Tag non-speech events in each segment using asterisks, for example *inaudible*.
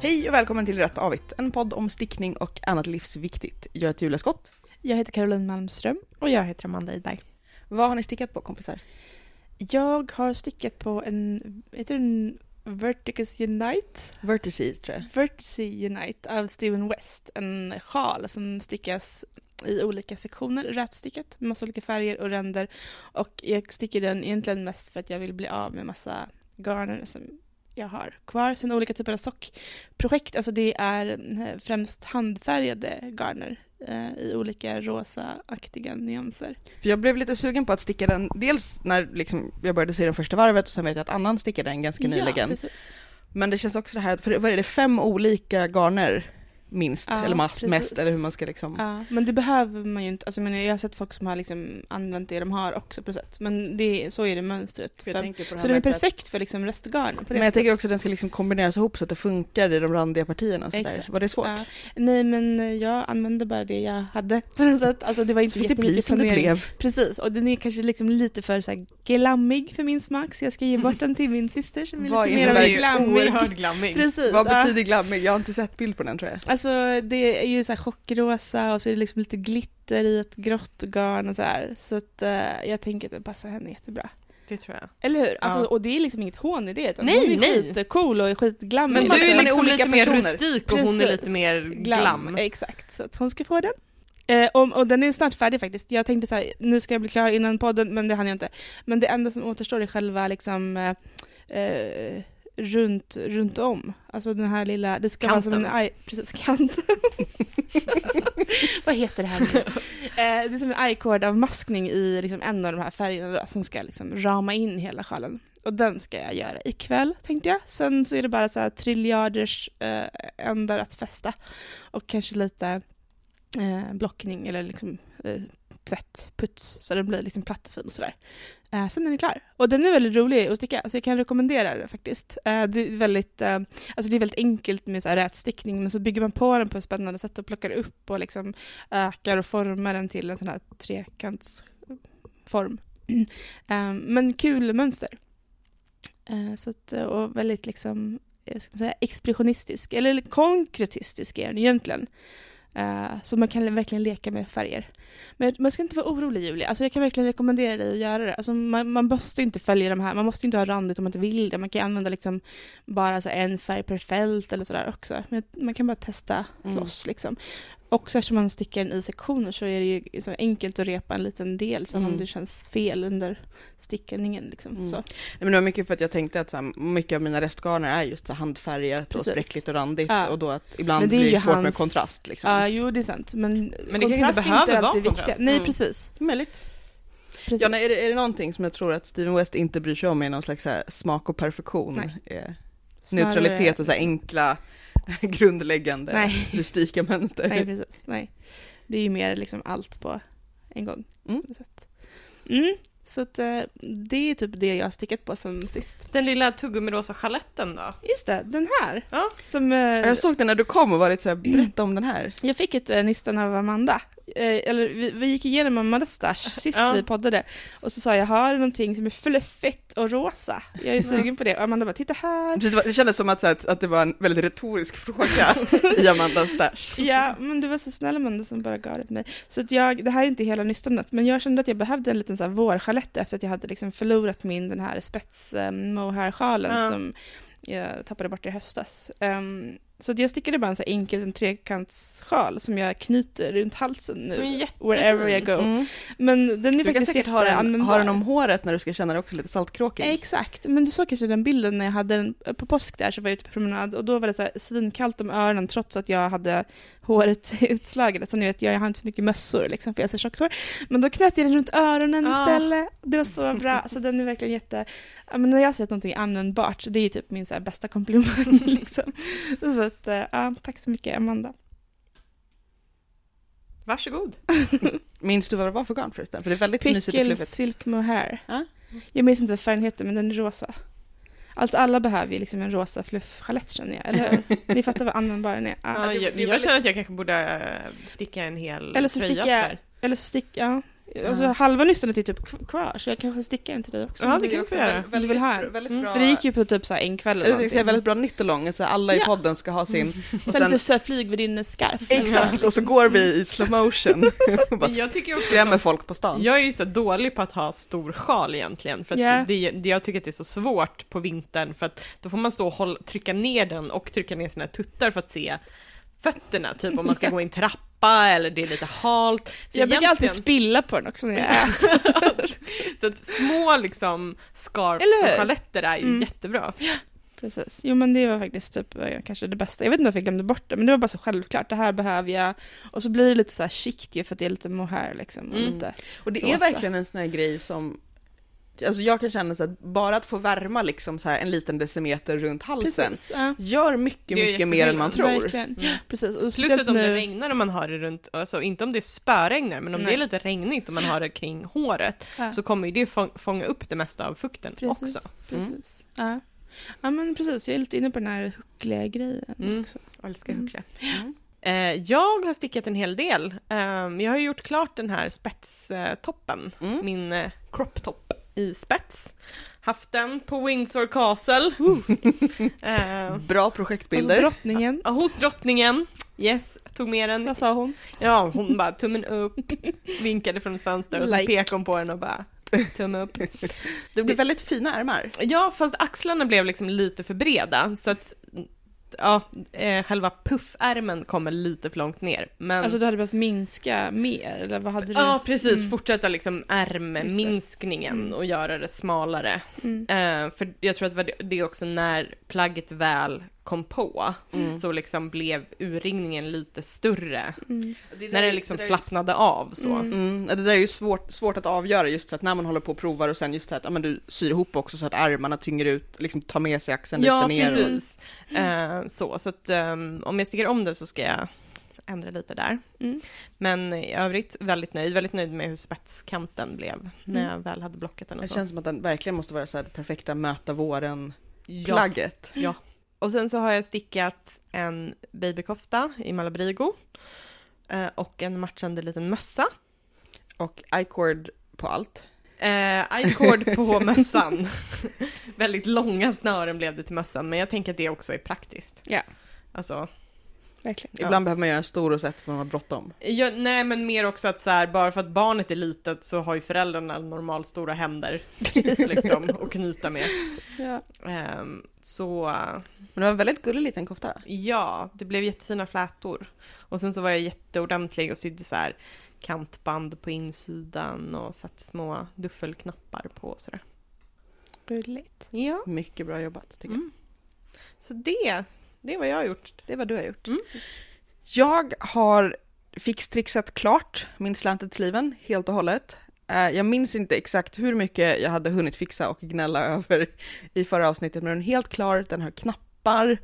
Hej och välkommen till Rätt Avigt, en podd om stickning och annat livsviktigt. Jag heter Julia Skott. Jag heter Caroline Malmström. Och jag heter Amanda Idberg. Vad har ni stickat på kompisar? Jag har stickat på en, heter den Verticus Unite? Vertices tror jag. Vertice Unite av Steven West. En sjal som stickas i olika sektioner, rätstickat, med massa olika färger och ränder. Och jag sticker den egentligen mest för att jag vill bli av med massa garner som jag har kvar. Sen olika typer av sockprojekt, alltså det är eh, främst handfärgade garner eh, i olika rosa-aktiga nyanser. För jag blev lite sugen på att sticka den, dels när liksom jag började se den första varvet och sen vet jag att annan stickade den ganska nyligen. Ja, precis. Men det känns också det här, för vad är det, fem olika garner minst, Ja, eller mest, precis. mest, eller hur man ska liksom... Ja, men det behöver man ju inte. Alltså, jag, menar, jag har sett folk som har liksom använt det de har också på sätt. Men det, så är det mönstret. För jag För, tänker på det så den är perfekt för liksom restgarn. Men jag tänker också att den ska liksom kombineras ihop så att det funkar i de randiga partierna och sådär. Exakt. Var det svårt? Ja. Nej, men jag använde bara det jag hade *laughs* på något sätt. Alltså, det var inte Så fick det jättemycket som det blev. Precis, och den är kanske liksom lite för så här, glammig för min smak, så jag ska ge bort den till min syster som är Vad lite mer av innebär en det? glammig. Glammig. *laughs* Precis. Vad ja. betyder glammig? Jag har inte sett bild på den tror jag. Alltså det är ju så här chockrosa och så är det liksom lite glitter i ett grått garn och så här. Så att eh, jag tänker att det passar henne jättebra. Det tror jag. Eller hur? Alltså, Ja. Och det är liksom inget hån i det. Utan Nej, hon är nej. skitcool och skitglammig. Men du är är liksom olika lite mer personer. rustik och hon är Precis. lite mer glam. Exakt, så att hon ska få den. Eh, och, och den är snart färdig faktiskt. Jag tänkte så här, nu ska jag bli klar innan podden, men det hann jag inte. Men det enda som återstår är själva liksom eh, eh, runt, runt om. Alltså den här lilla, det ska Kanten. vara som en, precis, kanten. *laughs* Vad heter det här nu? Eh, det är som en i-cord-avmaskning i liksom en av de här färgerna då, som ska liksom rama in hela sjalen. Och den ska jag göra ikväll, tänkte jag. Sen så är det bara så här triljarders eh, ändar att fästa. Och kanske lite eh, blockning eller liksom eh, tvätt, puts, så den blir liksom platt och fin och sådär. Eh, sen är den klar. Och den är väldigt rolig att sticka, så jag kan rekommendera den faktiskt. Eh, det, är väldigt, eh, alltså det är väldigt enkelt med så här rätstickning, men så bygger man på den på ett spännande sätt och plockar upp och liksom ökar och formar den till en sån här trekantsform. *clears throat* eh, men kul mönster. Eh, så att, och väldigt liksom, jag ska säga, expressionistisk, eller konkretistisk är den egentligen. Eh, så man kan verkligen leka med färger. Men man ska inte vara orolig Julia, alltså jag kan verkligen rekommendera dig att göra det. Alltså man, man måste inte följa de här, man måste inte ha randigt om man inte vill det. Man kan använda liksom bara så en färg per fält eller sådär också. Men man kan bara testa Mm. loss liksom. Också eftersom man stickar den i sektioner så är det ju så enkelt att repa en liten del sen Mm. om det känns fel under stickningen. Liksom. Mm. Så. Nej, men det var mycket för att jag tänkte att så här, mycket av mina restgarner är just så här handfärgat och Precis. spräckligt och randigt Ja. och då att ibland det blir det svårt med hans- kontrast. Liksom. Ja, jo det är sant. Men, Men det inte kontrast är behöver vara kontrast. Nej, Mm. precis. Möjligt. precis. Ja, nej, är, det, är det någonting som jag tror att Steven West inte bryr sig om är någon slags smak och perfektion? Nej. Eh, neutralitet och så här enkla *laughs* grundläggande Nej. rustika mönster. Nej, precis. Nej. Det är ju mer liksom allt på en gång. Mm. Mm. Så att, eh, det är typ det jag har stickat på sen sist. Den lilla tuggummi-rosa chaletten då? Just det, den här. Ja. Som, eh, Jag såg den när du kom och var lite så här, *clears throat* berätta om den här. Jag fick ett eh, nystan av Amanda. Eh, eller vi, vi gick igenom Amandas stash *laughs* sist Ja. vi poddade. Och så sa jag, har du någonting som är fluffigt och rosa? Jag är sugen på det. Och Amanda bara, titta här. Det, var, det kändes som att, här, att det var en väldigt retorisk fråga *laughs* i Amandas stash. Ja, men du var så snäll Amanda som bara gav det till mig. Så att jag, det här är inte hela nystanet, men jag kände att jag behövde en liten så här vårchalett efter att jag hade liksom förlorat min den här spets um, mohair-sjalen Ja. som jag tappade bort i höstas. Ehm, så jag stickade bara en så här enkel en trekantssjal som jag knyter runt halsen nu. Wherever I go. Mm. Men den är Du kan faktiskt säkert ha den, ha den om håret när du ska känna dig också lite saltkråkig. Exakt, men du såg kanske den bilden när jag hade den på påsk där så var jag ute på promenad och då var det så här svinkallt om öronen trots att jag hade håret *laughs* utslaget. Så ni vet, jag har inte så mycket mössor liksom för jag har så tjockt hår. Men då knöt jag den runt öronen Ah. istället. Det var så bra. Så den är verkligen jätte... Ja, men när jag har sett någonting användbart så det är ju typ min så här bästa komplimang *laughs* liksom. Så att, eh, ja, tack så mycket Amanda. Varsågod. *laughs* Minns du vad det var för garn förresten? För det är väldigt mysigt och Pickle fluffigt. Silk Mohair. Ja. Jag minns inte vad färgen heter men den är rosa. Alltså alla behöver ju liksom en rosa fluffchalett känner jag, eller hur? Ni *laughs* fattar vad användbar den är. Ja. Ja, det- jag, det jag väldigt- känner att jag kanske borde eh, sticka en hel Eller så tröja sådär. Eller så stick, ja, Alltså halva nystanet är typ kv- kvar så jag kanske stickar en till dig också. Ja, det kan vi göra. väldigt, Du vill ha en? väldigt Mm, bra. För det gick ju på typ så här en kväll eller jag tänkte säga någonting. väldigt bra nittelång, att så alla i Ja. podden ska ha sin. *laughs* Och Sen sen, lite så här flygvärdinneskarf. *laughs* exakt, och så går vi i slow motion och *laughs* bara jag tycker också skrämmer så- folk på stan. Jag är ju så dålig på att ha stor sjal egentligen, för att Ja. det, det, jag tycker att det är så svårt på vintern, för att då får man stå och hålla, trycka ner den och trycka ner sina tuttar för att se fötterna, typ om man ska gå i en trappa eller det är lite halt. Så Jag brukar alltid spilla på den också när jag äter. *laughs* Så att små liksom scarfs och chaletter är ju Mm. jättebra. Precis. Jo men det var faktiskt typ eh, kanske det bästa. Jag vet inte varför jag glömde bort det, men det var bara så självklart. Det här behöver jag. Och så blir det lite så här ju för att det är lite mohair liksom. Och Mm. lite. Och det är rosa. verkligen en sån här grej som Alltså jag kan känna så att bara att få värma liksom så här en liten decimeter runt halsen Precis. Ja. gör mycket, är mycket mer än man tror. Verkligen. Mm. Precis. Och Plus att om det regnar och man har det runt, alltså inte om det spöregnar, men om Nej. det är lite regnigt och man har det kring håret, Ja. så kommer det fång- fånga upp det mesta av fukten Precis, också. precis. Ja. ja, men precis. Jag är lite inne på den här huckliga grejen Mm. också. Jag älskar Mm. huckle. Mm. Eh, jag har stickat en hel del. Ehm, jag har gjort klart den här spetstoppen, Mm. min eh, crop top i spets. Haft den på Windsor Castle. *laughs* Eh, Bra projektbilder. drottningen. ja, hos drottningen. Yes, tog med den. Vad sa hon? Ja, hon bara tummen upp, vinkade från ett fönster och så Like. pekade hon på den och bara tumme upp. Det blir väldigt fina ärmar. Ja, fast axlarna blev liksom lite för breda så att ja, eh, själva puffärmen kommer lite för långt ner. Men Alltså du hade behövt minska mer, eller vad hade du? Ja, precis. Mm. Fortsätta liksom ärmminskningen Mm. och göra det smalare. Mm. Eh, för jag tror att det också när plagget väl kom på Mm. så liksom blev urringningen lite större. Mm. När den liksom slappnade av så. Mm. Mm, det där är ju svårt, svårt att avgöra just så att när man håller på och provar och sen just så att ja, men du syr ihop också så att ärmarna tynger ut, liksom tar med sig axeln Ja, lite ner. Och, precis. Eh, så, så att ehm, om jag sticker om det så ska jag ändra lite där. Mm. Men i övrigt väldigt nöjd, väldigt nöjd med hur spetskanten blev när Mm. jag väl hade blockat den och det så. känns som att den verkligen måste vara så här det perfekta möta Ja. våren-plagget. Ja. Och sen så har jag stickat en babykofta i Malabrigo eh, och en matchande liten mössa. Och icord på allt. Eh, I-cord på *laughs* mössan. Väldigt långa snören blev det till mössan, men jag tänker att det också är praktiskt. Ja. Alltså, Verkligen. Ja. Ibland behöver man göra en stor och sätt för man har bråttom. jag, nej men mer också att så här, bara för att barnet är litet så har ju föräldrarna normalt stora händer liksom, att knyta med. Ja. Ehm, så Men det var en väldigt gullig liten kofta. Ja, det blev jättefina flätor. Och sen så var jag jätteordentlig och sydde så här kantband på insidan och satte små duffelknappar på och sådär. Gulligt. Ja, Mycket bra jobbat tycker jag. mm. så det, det är vad jag har gjort. Det är vad du har gjort. Mm. Jag har fixtrixat klart min slanted sleeven helt och hållet. Eh, Jag minns inte exakt hur mycket jag hade hunnit fixa och gnälla *laughs* över i förra avsnittet, men den är helt klar, den har knappar.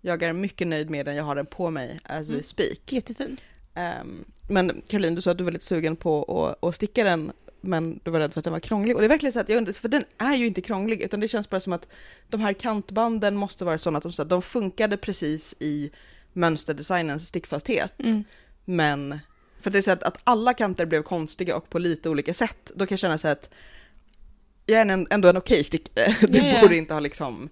Jag är mycket nöjd med den, jag har den på mig as we Mm. speak. Jättefin. Ehm, men Caroline, du sa att du var lite sugen på att, att sticka den, men du var rädd för att den var krånglig. Och det är verkligen så att jag undrar, för den är ju inte krånglig, utan det känns bara som att de här kantbanden måste vara sådana att de, så att de funkade precis i mönsterdesignens stickfasthet. Mm. Men för det är så att, att alla kanter blev konstiga och på lite olika sätt, då kan jag känna så att jag är en, ändå en okej stickare. *laughs* Det ja. borde inte ha liksom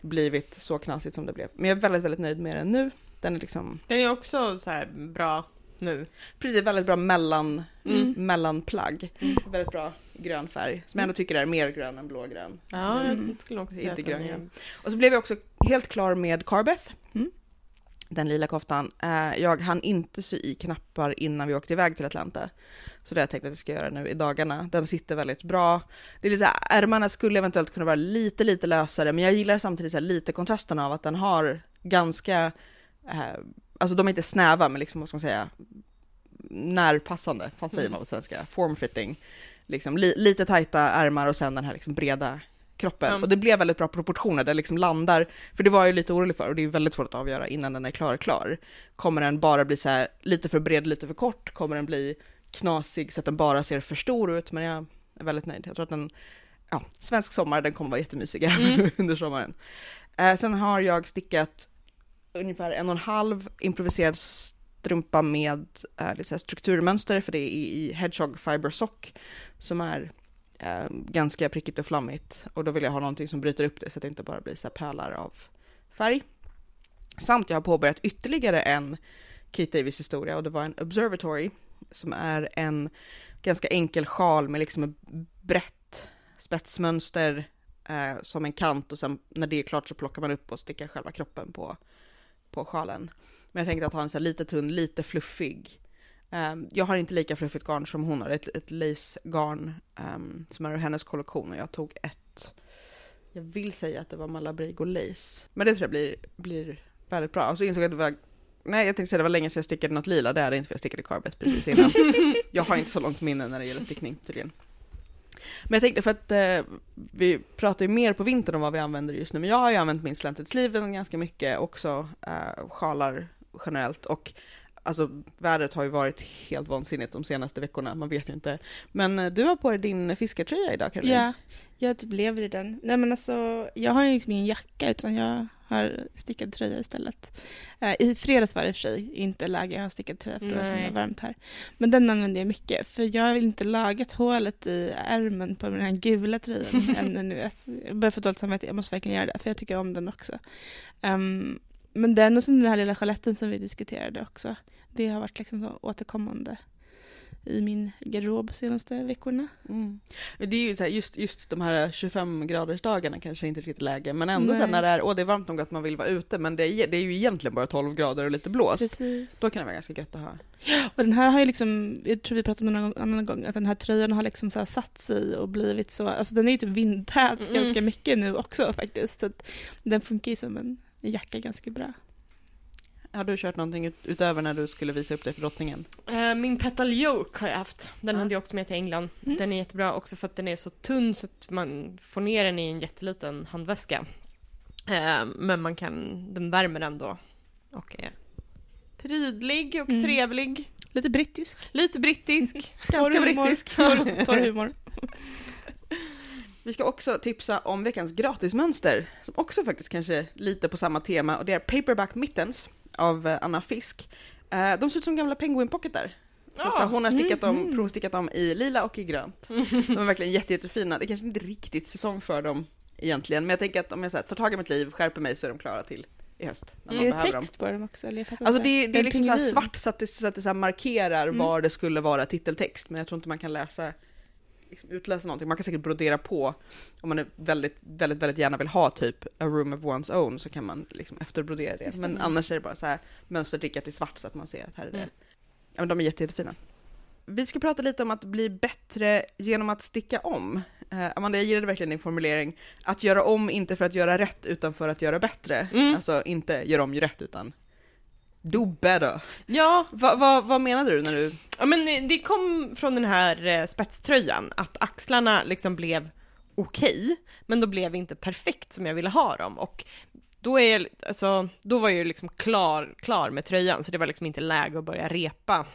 blivit så knasigt som det blev. Men jag är väldigt, väldigt nöjd med den nu. Den är liksom, Den är också så här bra nu. precis väldigt bra mellan, Mm. mellanplagg. Mm. Väldigt bra grön färg, som jag ändå tycker är mer grön än blågrön. Ja, Mm. jag skulle också Inte säga att den gröngrön. är... Och så blev jag också helt klar med Carbeth. Mm. Den lila koftan. Eh, Jag hann inte sy i knappar innan vi åkte iväg till Atlanta. Så det har jag tänkt att jag ska göra nu i dagarna. Den sitter väldigt bra. Det är lite så här, ärmarna skulle eventuellt kunna vara lite, lite lösare, men jag gillar samtidigt så lite kontrasten av att den har ganska, eh, alltså de är inte snäva, men liksom vad ska man säga, närpassande, vad säger Mm. man på svenska, formfitting. Liksom li, lite tajta ärmar och sen den här liksom breda kroppen. Ja. Och det blev väldigt bra proportioner, det liksom landar, för det var jag ju lite orolig för och det är väldigt svårt att avgöra innan den är klar klar. Kommer den bara bli så här lite för bred, lite för kort? Kommer den bli knasig så att den bara ser för stor ut? Men jag är väldigt nöjd. Jag tror att den, ja, svensk sommar, den kommer vara jättemysig Mm. *laughs* under sommaren. Eh, sen har jag stickat ungefär en och en halv improviserad strumpa med äh, lite strukturmönster för det är i Hedgehog Fiber Sock som är äh, ganska prickigt och flammigt och då vill jag ha någonting som bryter upp det så att det inte bara blir så här pölar av färg. Samt jag har påbörjat ytterligare en Keith Davis historia och det var en Observatory som är en ganska enkel sjal med liksom ett brett spetsmönster eh, som en kant och sen när det är klart så plockar man upp och stickar själva kroppen på, på sjalen. Men jag tänkte att ha en så här lite tunn, lite fluffig. Um, jag har inte lika fluffigt garn som hon har, ett, ett lace-garn um, som är ur hennes kollektion och jag tog ett, jag vill säga att det var Malabrigo lace. Men det tror jag blir, blir väldigt bra. Och så insåg jag att det var, nej jag tänkte säga det var länge sedan jag stickade något lila, det är det inte för jag stickade carbet precis innan. *laughs* jag har inte så långt minne när det gäller stickning tydligen. Men jag tänkte för att eh, vi pratar ju mer på vintern om vad vi använder just nu, men jag har ju använt min slanted sleeven ganska mycket, också eh, sjalar generellt och alltså vädret har ju varit helt vansinnigt de senaste veckorna, man vet ju inte. Men eh, du har på dig din fiskartröja idag Caroline. Ja, jag typ lever i den. Nej men alltså, jag har ju liksom ingen jacka utan jag har stickad tröja istället. Uh, I fredags var det i och för sig inte läge att ha stickad tröja för det var så himla varmt här. Men den använder jag mycket för jag har inte lagat hålet i ärmen på den här gula tröjan *laughs* ännu nu. Jag börjar få dåligt samvete, jag måste verkligen göra det för jag tycker om den också. Um, men den och sen den här lilla chaletten som vi diskuterade också. Det har varit liksom så återkommande i min garderob senaste veckorna. Mm. Det är ju så här, just, just de här 25 graders dagarna kanske inte riktigt läge, men ändå sen när det är, åh det är varmt nog att man vill vara ute, men det är, det är ju egentligen bara 12 grader och lite blåst. Precis. Då kan det vara ganska gött att ha. Och den här har ju liksom, jag tror vi pratade om någon annan gång, att den här tröjan har liksom så här satt sig och blivit så, alltså den är ju typ vindtät Mm. ganska mycket nu också faktiskt. Så att den funkar ju som en jacka ganska bra. Har du kört någonting ut, utöver när du skulle visa upp det för drottningen? Eh, Min petal yoke har jag haft. Den Ja. hade jag också med till England. Mm. Den är jättebra också för att den är så tunn så att man får ner den i en jätteliten handväska. Eh, Men man kan, den värmer ändå och är prydlig och Mm. trevlig. Lite brittisk. Lite brittisk. *laughs* Ganska Torr humor. brittisk. *laughs* Torr, torr humor. *laughs* Vi ska också tipsa om veckans gratismönster, som också faktiskt kanske är lite på samma tema, och det är Paperback Mittens av eh, Anna Fisk. Eh, De ser ut som gamla penguinpocketar. Så att, så hon har stickat dem, Mhm. provstickat dem i lila och i grönt. De är verkligen jätte, jättefina. Det är kanske inte riktigt säsong för dem egentligen, men jag tänker att om jag så här, tar tag i mitt liv, skärper mig så är de klara till i höst. När man Är det dem. text på dem också? Eller jag fattar Alltså inte. det, det är liksom så svart så att det, så att det så markerar Mm. var det skulle vara titeltext, men jag tror inte man kan läsa liksom utläsa någonting. Man kan säkert brodera på om man är väldigt, väldigt, väldigt gärna vill ha typ a room of one's own så kan man liksom efterbrodera det. Det. Men Mm. annars är det bara så här mönstertickat i svart så att man ser att här är det. Mm. Ja, men de är jätte, jättefina. Vi ska prata lite om att bli bättre genom att sticka om. Eh, Amanda, jag gillade verkligen din formulering. Att göra om, inte för att göra rätt, utan för att göra bättre. Mm. Alltså inte göra om, gör rätt, utan do better. Ja, Va, va, vad menade du när du... Ja men det kom från den här eh, spetströjan, att axlarna liksom blev okej, men då blev inte perfekt som jag ville ha dem. Och då, är, jag- alltså, då var jag ju liksom klar, klar med tröjan, så det var liksom inte läge att börja repa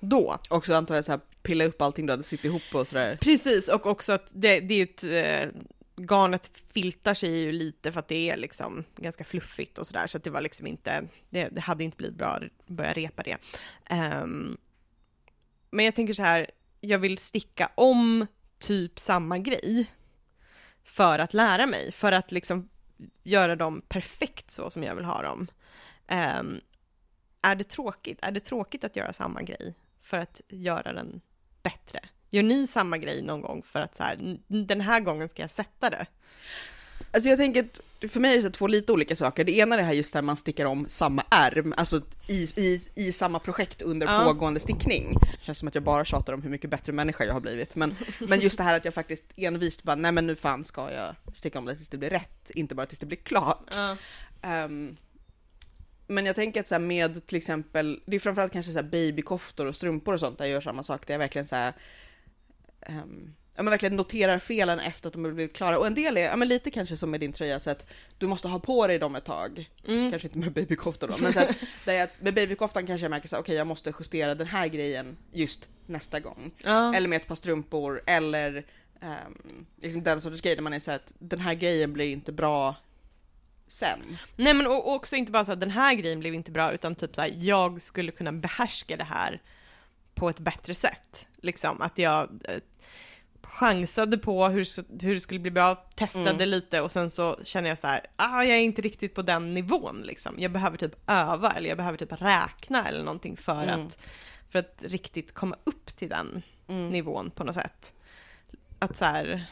då. Också antar jag så här, pilla upp allting du hade sytt ihop och sådär. Precis, och också att det, det är ju ett, eh, garnet filtar sig ju lite för att det är liksom ganska fluffigt och sådär, så att det var liksom inte, det, det hade inte blivit bra att börja repa det. Um, men jag tänker så här, jag vill sticka om typ samma grej för att lära mig, för att liksom göra dem perfekt så som jag vill ha dem. Um, är det tråkigt? Är det tråkigt att göra samma grej för att göra den bättre? Gör ni samma grej någon gång för att så här, "N- den här gången ska jag sätta det? Alltså jag tänker att för mig är det så två lite olika saker. Det ena är det här just där man stickar om samma ärm, alltså i, i, i samma projekt under Ja. pågående stickning. Känns som att jag bara tjatar om hur mycket bättre människa jag har blivit. Men, *laughs* men just det här att jag faktiskt envist bara, nej men nu fan ska jag sticka om det tills det blir rätt, inte bara tills det blir klart. Ehm, men jag tänker att så med till exempel, det är framförallt kanske så här babykoftor och strumpor och sånt där jag gör samma sak, där jag verkligen så här, ehm, ja men verkligen noterar felen efter att de har blivit klara. Och en del är, ja men lite kanske som med din tröja, så att du måste ha på dig dem ett tag. Mm. Kanske inte med babykoftor då, men så att, *laughs* där med babykoftan kanske jag märker så okej jag måste justera den här grejen just nästa gång. Ja. Eller med ett par strumpor, eller um, liksom den sortens grej där man är så att den här grejen blir inte bra sen. Nej men och också inte bara så att den här grejen blev inte bra, utan typ så här, jag skulle kunna behärska det här på ett bättre sätt. Liksom att jag eh, chansade på hur, hur det skulle bli bra, testade Mm. lite och sen så känner jag så här, ah, jag är inte riktigt på den nivån liksom. Jag behöver typ öva eller jag behöver typ räkna eller någonting för, Mm. att, för att riktigt komma upp till den Mm. nivån på något sätt. Att så här,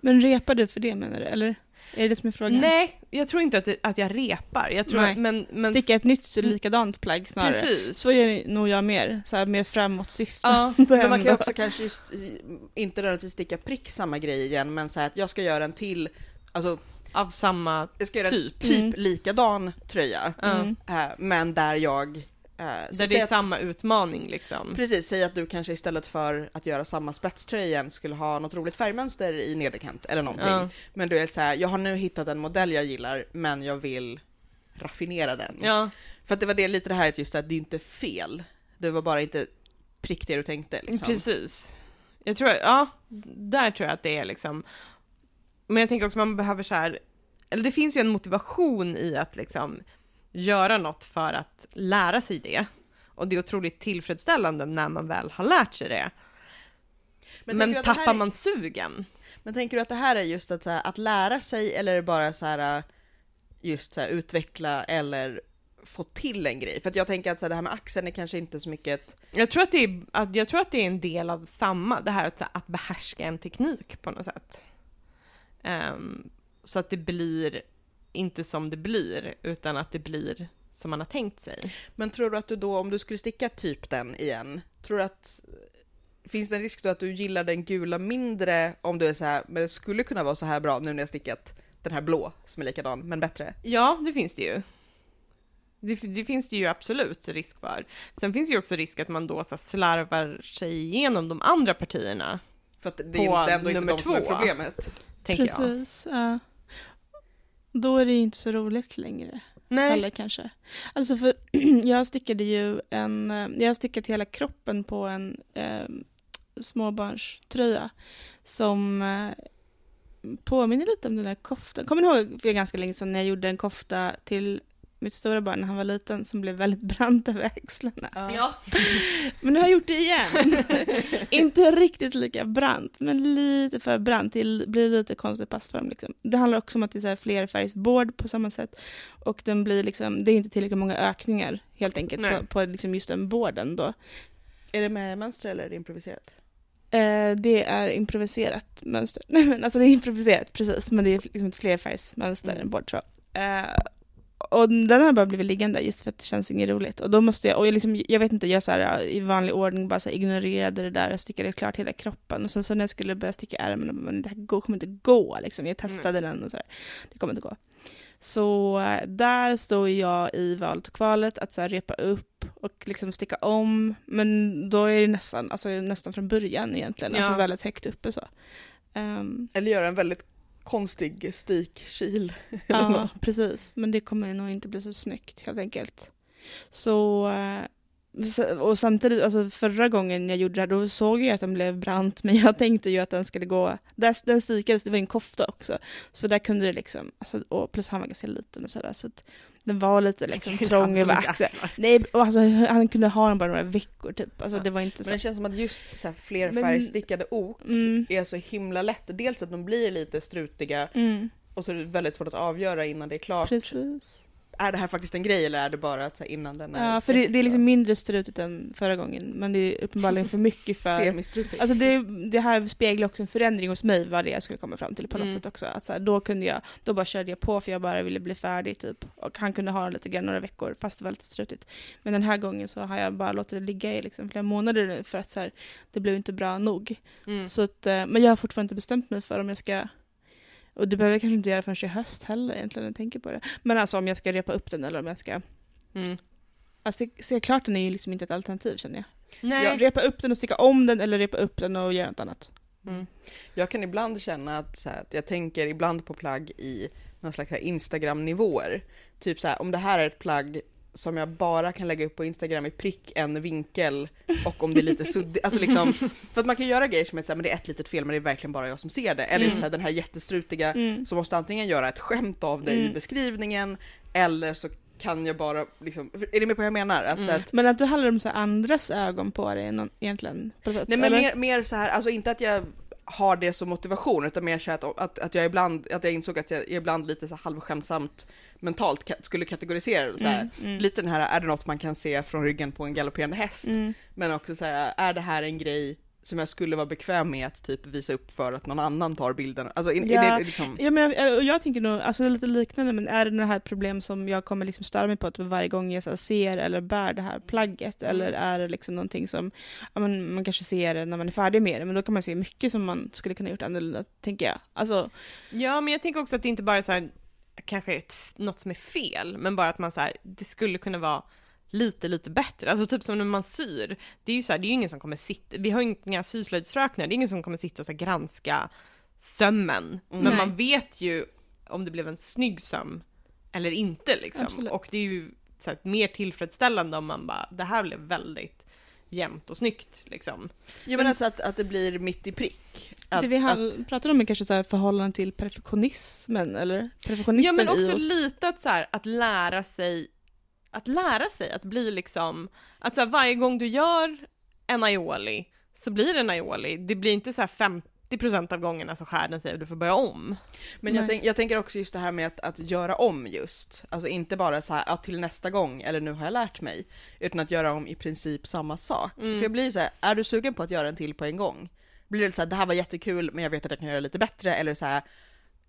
Men repar du för det menar du, eller? Är det det som är frågan? nej, jag tror inte att, det, att jag repar. Jag tror att, men, men Sticka ett nytt likadant plagg snarare. Precis. Så gör nog jag mer, så här, mer framåtsyftande. Ja, Men man kan ju *laughs* också kanske just, inte nödvändigtvis sticka prick samma grej igen, men så här att jag ska göra en till, alltså av samma jag ska göra Typ. typ Mm. likadan tröja, Ja. Mm. eh, men där jag... eh, Där det är att- samma utmaning liksom. Precis, säg att du kanske istället för att göra samma spetströja igen skulle ha något roligt färgmönster i nederkant eller någonting. Ja. Men du är så här, jag har nu hittat en modell jag gillar, men jag vill raffinera den. Ja, För att det var det lite det här att just att det är inte fel. Det var bara inte prick det du tänkte liksom. precis. Jag tror, ja, där tror jag att det är liksom. Men jag tänker också man behöver så här, eller det finns ju en motivation i att liksom göra något för att lära sig det. Och det är otroligt tillfredsställande när man väl har lärt sig det. Men, här tappar är- man sugen? Men tänker du att det här är just att, så här, att lära sig eller bara så här just så här, utveckla eller få till en grej? För att jag tänker att så här, det här med axeln är kanske inte så mycket ett... Jag tror att det är, att, jag tror att det är en del av samma, det här att, att behärska en teknik på något sätt. Ehm, så att det blir inte som det blir, utan att det blir som man har tänkt sig. Men tror du att du då, om du skulle sticka typ den igen, tror du att Finns det en risk då att du gillar den gula mindre om du är så här, men det skulle kunna vara så här bra nu när jag stickat den här blå som är likadan, men bättre? Ja, det finns det ju. Det, det finns det ju absolut risk för. Sen finns det ju också risk att man då så slarvar sig igenom de andra partierna, För att det är ändå inte nummer de som är två. problemet. tänker jag. Precis, ja. Då är det inte så roligt längre. Nej, Eller kanske. Alltså för *clears throat* jag stickade ju en, eh, jag har stickat hela kroppen på en eh, småbarnströja som eh, påminner lite om den där koftan. Kommer ni ihåg för ganska länge sedan när jag gjorde en kofta till mitt stora barn när han var liten som blev väldigt *laughs* brant över axlarna. Ja. Men nu har jag gjort det igen. *laughs* Inte riktigt lika brant, men lite för brant. Det blir lite konstig passform. Liksom. Det handlar också om att det är så här flerfärgsboard på samma sätt. Och den blir liksom, det är inte tillräckligt många ökningar helt enkelt Nej. på, på liksom just den boarden då. Är det med mönster eller är det improviserat? Eh, det är improviserat mönster. *laughs* Nej men alltså det är improviserat precis, men det är liksom ett flerfärgsmönster, Mm. en board tror jag. Eh, och den har bara blivit liggande just för att det känns inget roligt. Och då måste jag, och jag, liksom, jag vet inte, jag så här, i vanlig ordning bara så här, ignorerade det där och stickade klart hela kroppen. Och sen så när jag skulle börja sticka ärmen, men det här går, kommer inte gå liksom. Jag testade den och så här, det kommer inte gå. Så eh, där står jag i valet och kvalet att så här, repa upp och liksom sticka om. Men då är det nästan, alltså, nästan från början egentligen, Ja. alltså väldigt högt uppe så. Ehm, Eller göra en väldigt konstig stikkil? *laughs* Ja, något. precis. Men det kommer nog inte bli så snyggt helt enkelt. Så, eh, och samtidigt, alltså förra gången jag gjorde det här, då såg jag att den blev brant, *laughs* men jag tänkte ju att den skulle gå, där, den stikades, det var en kofta också, så där kunde det liksom, alltså, och plus han var ganska liten och sådär, så att den var lite liksom trång över axeln. Nej, och alltså, han kunde ha den bara några veckor typ, alltså Ja. det var inte Men så. det känns som att just så här flerfärgstickade ok Mm, är så himla lätt. Dels att de blir lite strutiga mm, och så är det väldigt svårt att avgöra innan det är klart. precis. Är det här faktiskt en grej eller är det bara att så här, innan den är Ja, för det, det är liksom mindre strutigt än förra gången, men det är uppenbarligen för mycket för... Semistrutigt. Alltså det, det här speglar också en förändring hos mig vad det är jag skulle komma fram till på något Mm. sätt också. Att så här, då kunde jag, då bara körde jag på för jag bara ville bli färdig typ. Och han kunde ha lite grann några veckor fast det var lite strutigt. Men den här gången så har jag bara låtit det ligga i liksom flera månader nu för att så här, det blev inte bra nog. Mm. Så att, eh, men jag har fortfarande inte bestämt mig för om jag ska och det behöver jag kanske inte göra förrän i höst heller egentligen när jag tänker på det. Men alltså om jag ska repa upp den eller om jag ska... Mm. Alltså se, klart den är ju liksom inte ett alternativ känner jag. Nej. jag. Repa upp den och sticka om den eller repa upp den och göra något annat. Mm. Jag kan ibland känna att, så här, att jag tänker ibland på plagg i någon slags Instagram-nivåer. Typ så här, om det här är ett plagg som jag bara kan lägga upp på Instagram i prick en vinkel och om det är lite suddigt, alltså liksom, *laughs* för att man kan göra grejer som är såhär, men det är ett litet fel men det är verkligen bara jag som ser det. Eller Mm. så här, den här jättestrutiga Mm. som måste antingen göra ett skämt av det i Mm. beskrivningen eller så kan jag bara liksom, är ni med på vad jag menar? Att, Mm. att, Men att du handlar om så andras ögon på dig någon, egentligen? På sätt, nej men eller? mer, mer så här, alltså inte att jag har det som motivation utan mer så att, att, att jag ibland, att jag insåg att jag ibland lite så halvskämtsamt mentalt skulle kategorisera det så här. Mm, mm. Lite den här, är det något man kan se från ryggen på en galopperande häst? Mm. Men också så här, är det här en grej som jag skulle vara bekväm med att typ visa upp för att någon annan tar bilden? Alltså är, Ja. är det liksom... Ja, men jag, jag tänker nog, alltså det är lite liknande, men är det det här problem som jag kommer liksom störa mig på att varje gång jag så här, ser eller bär det här plagget, Mm. eller är det liksom någonting som, ja, men man kanske ser det när man är färdig med det, men då kan man se mycket som man skulle kunna gjort annorlunda, tänker jag. Alltså, Ja, men jag tänker också att det inte bara är så här, kanske ett, något som är fel, men bara att man så här, det skulle kunna vara lite, lite bättre. Alltså typ som när man syr, det är ju så här, det är ju ingen som kommer sitta, vi har ju inga syslöjdsfröknar, det är ingen som kommer sitta och så här, granska sömmen. Men Nej. man vet ju om det blev en snygg söm eller inte liksom. Absolut. Och det är ju så här, mer tillfredsställande om man bara, det här blev väldigt jämnt och snyggt liksom. Jo men alltså att, att det blir mitt i prick. Att, det vi hall- att, pratar om är kanske så här förhållande till perfektionismen, eller Ja perfektionisten men i också lite att så här, att lära sig, att lära sig att bli liksom, att så här, varje gång du gör en aioli så blir det en aioli. Det blir inte så här 50% av gångerna så skär den sig och du får börja om. men jag, tänk, jag tänker också just det här med att, att göra om just. Alltså inte bara så här, ja, till nästa gång eller nu har jag lärt mig. Utan att göra om i princip samma sak. Mm. För jag blir så här, är du sugen på att göra en till på en gång? Blir det så här, det här var jättekul men jag vet att jag kan göra lite bättre. Eller så här,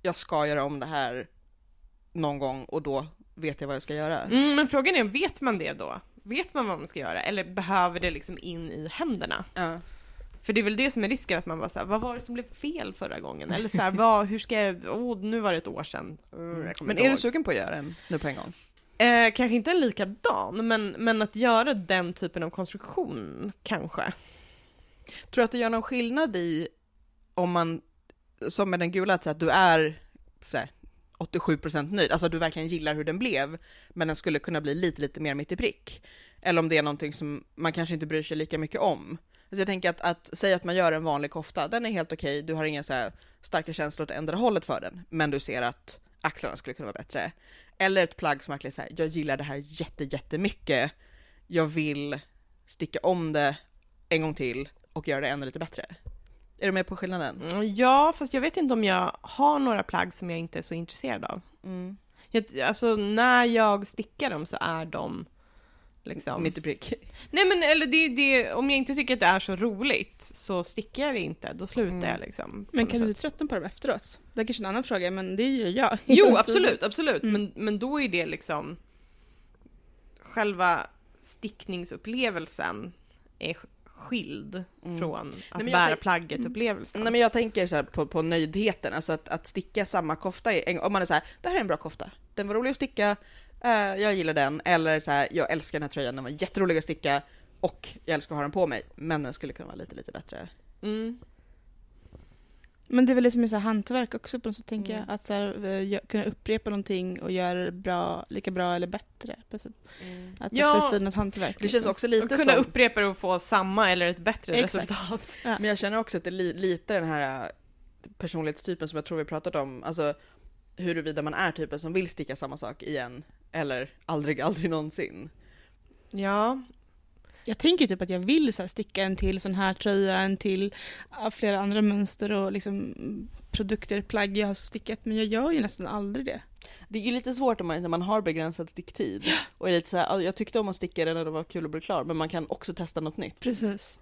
jag ska göra om det här någon gång och då vet jag vad jag ska göra. Mm, men frågan är, vet man det då? Vet man vad man ska göra? Eller behöver det liksom in i händerna? Ja. För det är väl det som är risken, att man bara såhär, vad var det som blev fel förra gången? Eller såhär, vad, hur ska jag, åh, nu var det ett år sedan. Mm, Men är du ihåg. sugen på att göra en nu på en gång? Eh, kanske inte en likadan, men, men att göra den typen av konstruktion, kanske. Tror du att det gör någon skillnad i om man, som med den gula, att, säga att du är så här, 87% nöjd, alltså att du verkligen gillar hur den blev, men den skulle kunna bli lite, lite mer mitt i prick. Eller om det är någonting som man kanske inte bryr sig lika mycket om. Alltså jag tänker att, att säga att man gör en vanlig kofta, den är helt okej, du har inga så här starka känslor åt ändra hållet för den, men du ser att axlarna skulle kunna vara bättre. Eller ett plagg som verkligen säger, jag gillar det här jätte, jättemycket, jag vill sticka om det en gång till och göra det ännu lite bättre. Är du med på skillnaden? Mm, Ja, fast jag vet inte om jag har några plagg som jag inte är så intresserad av. Mm. Jag, alltså, när jag stickar dem så är de liksom... Mitt i prick. *laughs* Nej men eller det, det, om jag inte tycker att det är så roligt så stickar jag det inte, då slutar Mm. jag liksom. Men kan du sätt. tröttna på dem efteråt? Det är kanske en annan fråga, men det gör jag. *laughs* Jo, absolut, absolut. Mm. Men, men då är det liksom själva stickningsupplevelsen är sk- skild Mm. från att jag bära plagget-upplevelsen. Nej men jag tänker så här på, på nöjdheten, alltså att, att sticka samma kofta, om man är så här, det här är en bra kofta, den var rolig att sticka, eh, jag gillar den, eller så här, jag älskar den här tröjan, den var jätterolig att sticka och jag älskar att ha den på mig, men den skulle kunna vara lite, lite bättre. Mm. Men det är väl liksom ett så här hantverk också på något sätt, tänker Mm. jag. Att så här, eh, kunna upprepa någonting och göra det bra, lika bra eller bättre. På något sätt. Att så Ja, förfina ett hantverk. Det känns liksom. också Och lite kunna som, upprepa det och få samma eller ett bättre Exakt. resultat. Ja. men jag känner också att det är li, lite den här eh, personlighetstypen som jag tror vi pratat om, alltså huruvida man är typen som vill sticka samma sak igen, eller aldrig, *laughs* aldrig någonsin. Ja, Jag tänker typ att jag vill så sticka en till sån här tröja, en till flera andra mönster och liksom produkter, plagg jag har stickat, men jag gör ju nästan aldrig det. Det är ju lite svårt om man, när man har begränsad sticktid. Och är lite så här, "Ja, jag tyckte om att sticka det när det var kul att bli klar, men man kan också testa något nytt. Precis.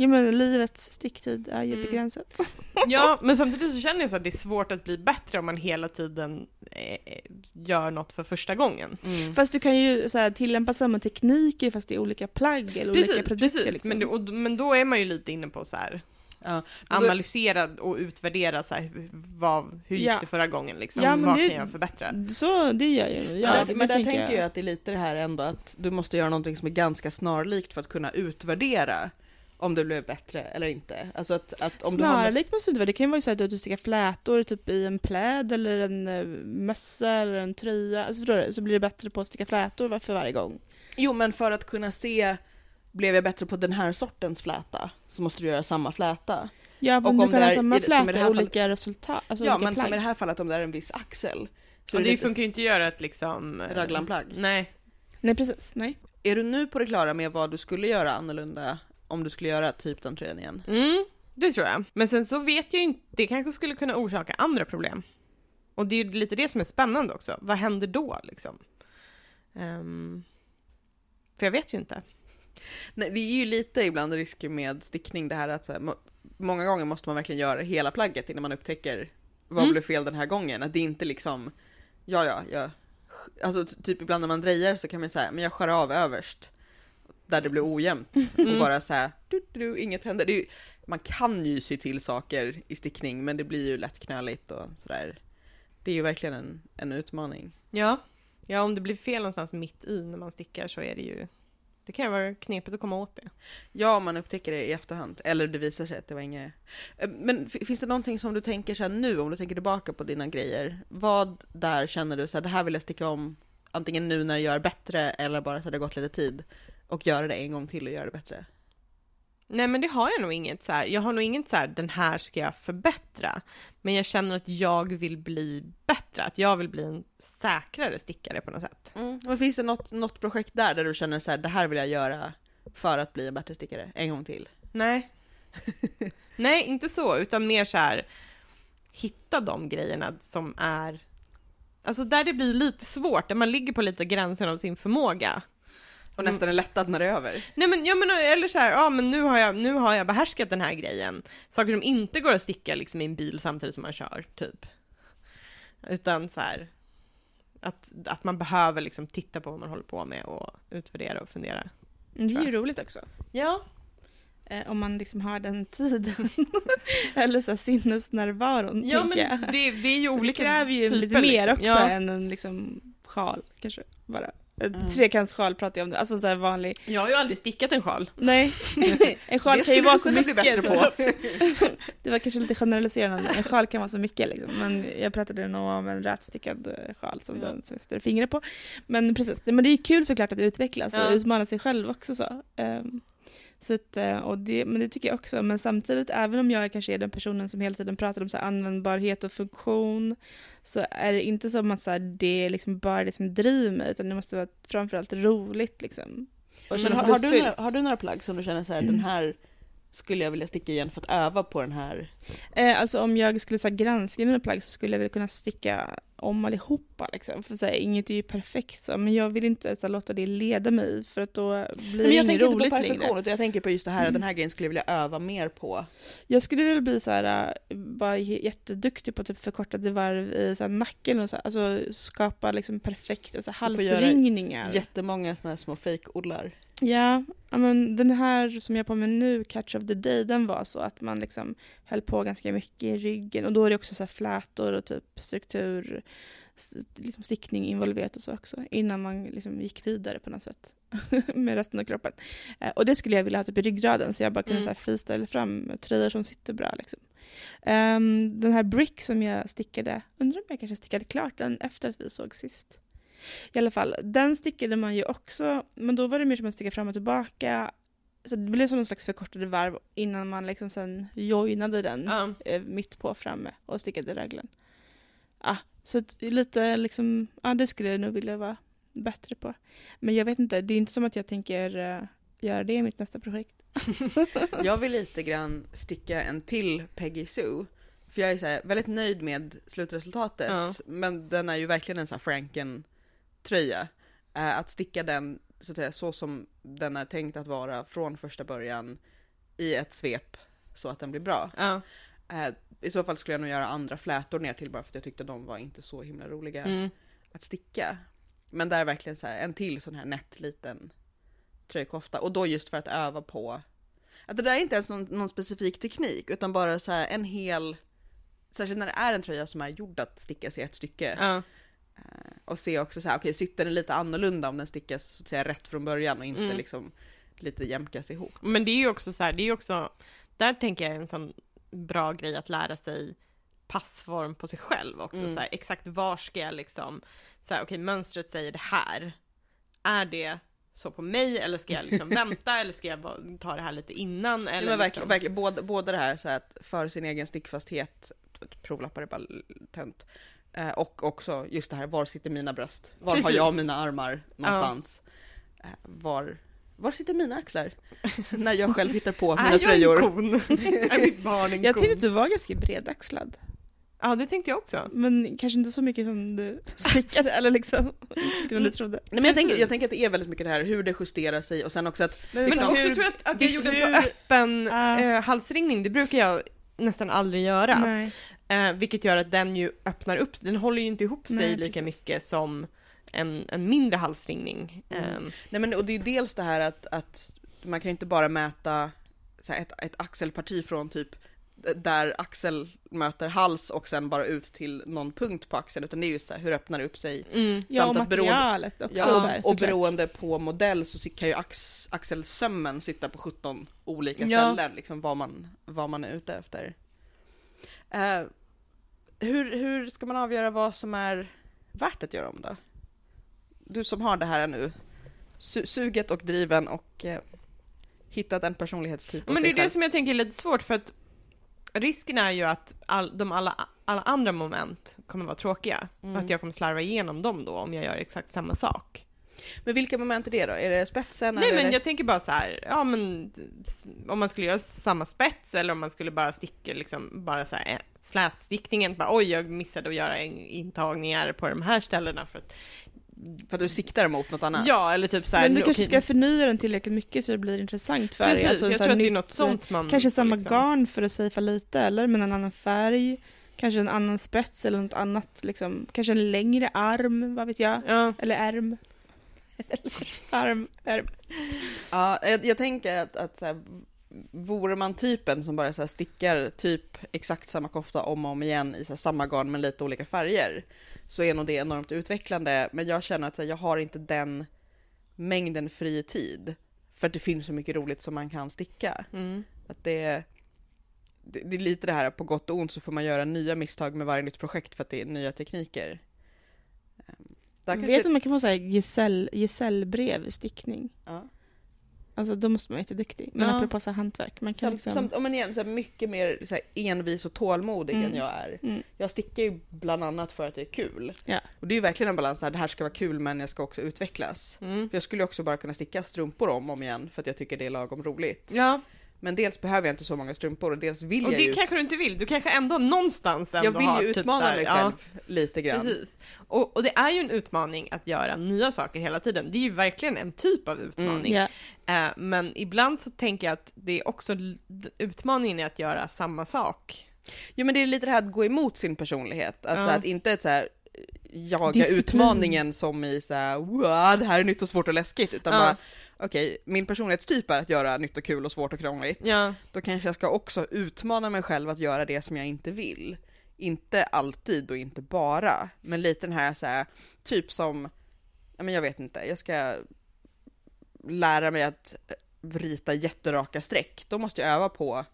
Ja men livets sticktid är ju Mm. begränsat. *laughs* ja, men samtidigt så känner jag så att det är svårt att bli bättre om man hela tiden eh, gör något för första gången. Mm. Fast du kan ju så här, tillämpa samma tekniker fast det är olika plagg eller olika Precis, produkter. precis. liksom. Men, och, men då är man ju lite inne på så här Ja. Analysera och utvärdera så här, hur, vad, hur gick Ja. det förra gången liksom? Ja, vad det- kan jag förbättra? Så det gör jag ju. Ja, men det- där, men där tänker tänker jag att det är lite det här ändå att du måste göra någonting som är ganska snarlikt för att kunna utvärdera om det blev bättre eller inte. Alltså att, att om du har... Snarlikt måste det inte vara. Det kan ju vara så att du stickar flätor typ i en pläd eller en eh, mössa eller en tröja. Alltså förstår du? Så blir det bättre på att sticka flätor för varje gång. Jo men för att kunna se, blev jag bättre på den här sortens fläta, så måste du göra samma fläta. Ja, Och men om du det kan ha samma som fläta här och fallet- olika resultat. Alltså ja olika men som plagg. i det här fallet om det är en viss axel. Så Och är det det funkar ju inte att göra ett liksom... eh, raglanplagg. Nej. Nej precis, nej. Är du nu på det klara med vad du skulle göra annorlunda om du skulle göra typ den tröjan igen? Mm, det tror jag. Men sen så vet jag ju inte, det kanske skulle kunna orsaka andra problem. Och det är ju lite det som är spännande också. Vad händer då liksom? Ehm, för jag vet ju inte. Nej, det är ju lite ibland risker med stickning det här att så här, må- många gånger måste man verkligen göra hela plagget innan man upptäcker vad Mm. blev fel den här gången. Att det är inte liksom, ja ja, jag, alltså typ ibland när man drejar så kan man säga, men jag skär av överst där det blir ojämnt och Mm. bara så här, du, du, du, inget händer. Ju, man kan ju sy till saker i stickning men det blir ju lätt knöligt och sådär. Det är ju verkligen en, en utmaning. Ja. ja, om det blir fel någonstans mitt i när man stickar så är det ju... Det kan ju vara knepigt att komma åt det. Ja, om man upptäcker det i efterhand. Eller det visar sig att det var inget... Eh, Men finns det någonting som du tänker så nu, om du tänker tillbaka på dina grejer? Vad där känner du så här, det här vill jag sticka om, antingen nu när jag gör bättre eller bara så det har gått lite tid och göra det en gång till och göra det bättre? Nej men det har jag nog inget så här. jag har nog inget så här, den här ska jag förbättra. Men jag känner att jag vill bli bättre, att jag vill bli en säkrare stickare på något sätt. Mm. Men finns det något, något projekt där, där du känner så här, det här vill jag göra för att bli en bättre stickare en gång till? Nej. *laughs* Nej, inte så, utan mer så här hitta de grejerna som är Alltså där det blir lite svårt, där man ligger på lite gränsen av sin förmåga. Och nästan är lättad när det är över? Nej men, ja, men eller så här, ja men nu har, jag, nu har jag behärskat den här grejen. Saker som inte går att sticka liksom i en bil samtidigt som man kör, typ. Utan så här, att, att man behöver liksom titta på vad man håller på med och utvärdera och fundera. Mm, Det är ju roligt också. Ja. Eh, om man liksom har den tiden. *laughs* Eller så här sinnesnärvaron, Ja tänker jag. men det, det är ju olika det kräver ju typer, lite mer liksom. också Ja. än en liksom sjal, kanske. Bara. Mm. Trekantssjal pratar jag om nu, alltså så här vanlig. Jag har ju aldrig stickat en sjal. Nej, *laughs* en sjal Det kan ju vara så kunna bli mycket. bättre så- *laughs* det var kanske lite generaliserande, en sjal kan vara så mycket liksom. Men jag pratade nog om en rätstickad eh, sjal som Ja. den som jag sätter fingret på. Men precis, men det är kul såklart att utvecklas och Ja. utmana sig själv också så. Ehm, så att, eh, och det, men det tycker jag också, men samtidigt även om jag kanske är den personen som hela tiden pratar om så användbarhet och funktion så är det inte som att så här, det är liksom bara det som driver mig utan det måste vara framförallt roligt liksom. Och Men har, har, du några, har du några plagg som du känner så här, den här skulle jag vilja sticka igen för att öva på den här? Eh, alltså om jag skulle så här, granska mina plagg så skulle jag väl kunna sticka om allihopa liksom. För så här, inget är ju perfekt så, men jag vill inte så här, låta det leda mig för att då blir Men det jag inget tänker inte roligt på längre. jag tänker på just det här, den här grejen skulle jag vilja öva mer på. Jag skulle vilja bli så här, äh, bara jätteduktig på typ förkortade varv i så här, nacken och så här, alltså skapa liksom perfekta så här, halsringningar. Jättemånga såna här små fejkodlar. Ja, men den här som jag har på mig nu, Catch of the Day, den var så att man liksom höll på ganska mycket i ryggen och då är det också så här flätor och typ struktur, liksom stickning involverat och så också innan man liksom gick vidare på något sätt *laughs* med resten av kroppen. Eh, och det skulle jag vilja ha typ i ryggraden så jag bara kunde Mm. så här freestyla fram tröjor som sitter bra liksom. Ehm, den här brick som jag stickade, undrar om jag kanske stickade klart den efter att vi såg sist. I alla fall, den stickade man ju också, men då var det mer som att sticka fram och tillbaka. Så det blev som någon slags förkortade varv innan man liksom sen joinade den eh, mitt på framme och stickade raglen. Ah, så lite liksom, ja det skulle jag nog vilja vara bättre på. Men jag vet inte, det är inte som att jag tänker eh, göra det i mitt nästa projekt. *laughs* Jag vill lite grann sticka en till Peggy Sue. För jag är så väldigt nöjd med slutresultatet. Ja. Men den är ju verkligen en sån här Franken-tröja. Eh, att sticka den så, att säga, så som den är tänkt att vara från första början i ett svep så att den blir bra. Ja. Eh, I så fall skulle jag nog göra andra flätor ner till bara för att jag tyckte de var inte så himla roliga Mm. att sticka. Men där är verkligen så här, en till sån här nätt liten tröjkofta och då just för att öva på att det där är inte ens någon, någon specifik teknik utan bara så en hel Särskilt när det är en tröja som är gjord att stickas i ett stycke. Ja. Och se också så här, okej sitter den lite annorlunda om den stickas så att säga rätt från början och inte Mm. liksom lite jämkas ihop. Men det är ju också så här, det är ju också, där tänker jag en sån bra grej att lära sig passform på sig själv också. Mm. Så här, exakt var ska jag liksom, så här, okej mönstret säger det här. Är det så på mig eller ska jag liksom *laughs* vänta eller ska jag ta det här lite innan? Ja, Eller men verkligen, liksom, verkligen både, både det här så här att för sin egen stickfasthet, provlappar är bara tönt, eh, och också just det här, var sitter mina bröst? Var har Precis. jag mina armar någonstans? Eh, var, var sitter mina axlar? *laughs* När jag själv hittar på mina är jag tröjor. en kon? *laughs* är mitt barn en Jag kon? tänkte att du var ganska bredaxlad. Ja, det tänkte jag också. Men kanske inte så mycket som du stickade, eller liksom, som du trodde. Nej, men jag, tänker, jag tänker att det är väldigt mycket det här hur det justerar sig och sen också att Men Liksom, också hur- tror jag att, att jag gjorde en så öppen Ja. eh, halsringning, det brukar jag nästan aldrig göra. Nej. Eh, vilket gör att den ju öppnar upp, den håller ju inte ihop sig Nej, lika mycket som en, en mindre halsringning. Mm. Eh, Nej men och det är ju dels det här att, att man kan inte bara mäta så här, ett, ett axelparti från typ där axel möter hals och sen bara ut till någon punkt på axeln utan det är ju så här, hur öppnar det upp sig? mm. Ja, och Samt att beroende- materialet också. Ja, så här, och beroende på modell så kan ju ax, axelsömmen sitta på 17 olika Ja. ställen, liksom vad man, vad man är ute efter. Eh, hur, hur ska man avgöra vad som är värt att göra om då? Du som har det här nu, su- suget och driven och eh, hittat en personlighetstyp Men det är det som jag tänker är lite svårt för att risken är ju att all, de alla, alla andra moment kommer vara tråkiga. Mm. Och att jag kommer slarva igenom dem då om jag gör exakt samma sak. Men vilka moment är det då? Är det spetsen? Nej men det... jag tänker bara så här, ja men om man skulle göra samma spets eller om man skulle bara sticka liksom bara så här slätstickningen, bara oj jag missade att göra in- intagningar på de här ställena för att, För att du siktar mot något annat? ja eller typ så här, Men du nu- kanske okej, ska förnya den tillräckligt mycket så det blir intressant för dig. Precis, Alltså, jag tror att det är något sånt man Kanske får samma liksom- garn för att safea lite, eller? Men en annan färg. Kanske en annan spets eller något annat, liksom. Kanske en längre arm, vad vet jag? Ja, Eller ärm. *laughs* eller arm, ärm. Ja, jag, jag tänker att, att så här, vore man typen som bara så här stickar typ exakt samma kofta om och om igen i samma garn med lite olika färger så är nog det enormt utvecklande. Men jag känner att jag har inte den mängden fri tid för att det finns så mycket roligt som man kan sticka. mm. Att det, det, det är lite det här på gott och ont så får man göra nya misstag med varje nytt projekt för att det är nya tekniker. Ehm, Där Vet kanske, du om man kan få så här gesäll, gesällbrev stickning? ja. Alltså då måste man vara jätteduktig. Men Ja. apropå så här hantverk, man kan Samt, liksom... samt, om man igen, så här, mycket mer så här, envis och tålmodig Mm. än jag är. Mm. Jag stickar ju bland annat för att det är kul. Ja. Och det är ju verkligen en balans där, det här ska vara kul men jag ska också utvecklas. Mm. För jag skulle också bara kunna sticka strumpor om och om igen för att jag tycker det är lagom roligt. ja. Men dels behöver jag inte så många strumpor och dels vill och jag det ju, kanske du inte vill, du kanske ändå någonstans ändå jag vill har ju typ utmana här, mig ja. själv lite grann. Precis. Och, och det är ju en utmaning att göra nya saker hela tiden. Det är ju verkligen en typ av utmaning. Ja. Eh, men ibland så tänker jag att det är också utmaningen är att göra samma sak. Jo men det är lite det här att gå emot sin personlighet. Att, Ja. så här, att inte så här jaga Disciplin. utmaningen som i så här, wow, det här är nytt och svårt och läskigt. Utan Ja. bara, okej, min personlighetstyp är att göra nytt och kul och svårt och krångligt. Ja, Då kanske jag ska också utmana mig själv att göra det som jag inte vill. Inte alltid och inte bara, men lite den här, så här typ som, ja men jag vet inte, jag ska lära mig att rita jätteraka streck. Då måste jag öva på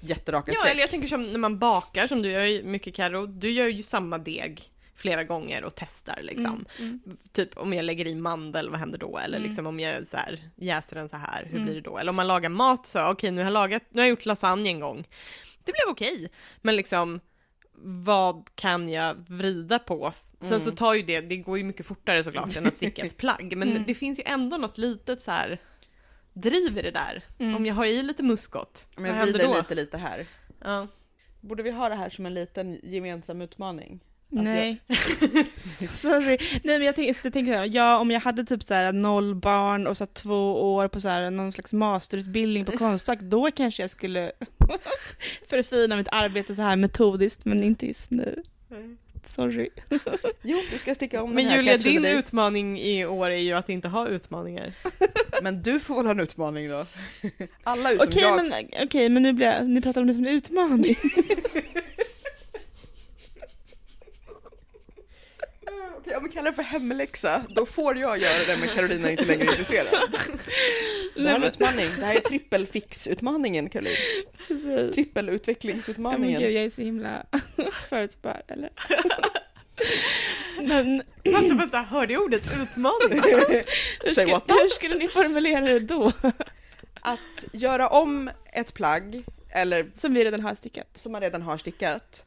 jätteraka ja streck. eller jag tänker som när man bakar, som du gör mycket Karo, du gör ju samma deg flera gånger och testar liksom. Mm. Typ om jag lägger i mandel, vad händer då? Eller Mm. liksom om jag så här, jäser den så här, hur Mm. blir det då? Eller om man lagar mat så, okej nu har jag lagat, nu har jag gjort lasagne en gång. Det blev okej, men liksom vad kan jag vrida på? Sen Mm. så tar ju det, det går ju mycket fortare såklart än att sticka *laughs* ett plagg, men Mm. det finns ju ändå något litet så här driv i det där. Mm. Om jag har i lite muskot, Om vad jag händer vrider då? lite, lite här. Ja. Borde vi ha det här som en liten gemensam utmaning? Nej. *laughs* Sorry. Nej men jag tänkte, tänkte så här, ja om jag hade typ så här noll barn och så två år på så här någon slags masterutbildning på *laughs* Konstfack, då kanske jag skulle *laughs* förfina mitt arbete så här metodiskt, men inte just nu. Sorry. Jo, du ska sticka om Men här Julia, din Day. utmaning i år är ju att inte ha utmaningar. Men du får väl ha en utmaning då? Alla utom Okej jag. men, okej, men nu blir jag, ni pratar om det som en utmaning. Okej, ja, men kallar det för hemläxa, då får jag göra det men Carolina är inte längre *laughs* intresserad. Det här är en utmaning, det här är trippelfix-utmaningen Caroline. Precis. Ja, men Trippelutvecklingsutmaningen. gud, jag är så himla *laughs* förutspår, eller? *laughs* men Vänta, vänta, hörde jag ordet utmaning? hur, ska, what? hur skulle ni formulera det då? Att göra om ett plagg, eller Som vi redan har stickat. som man redan har stickat.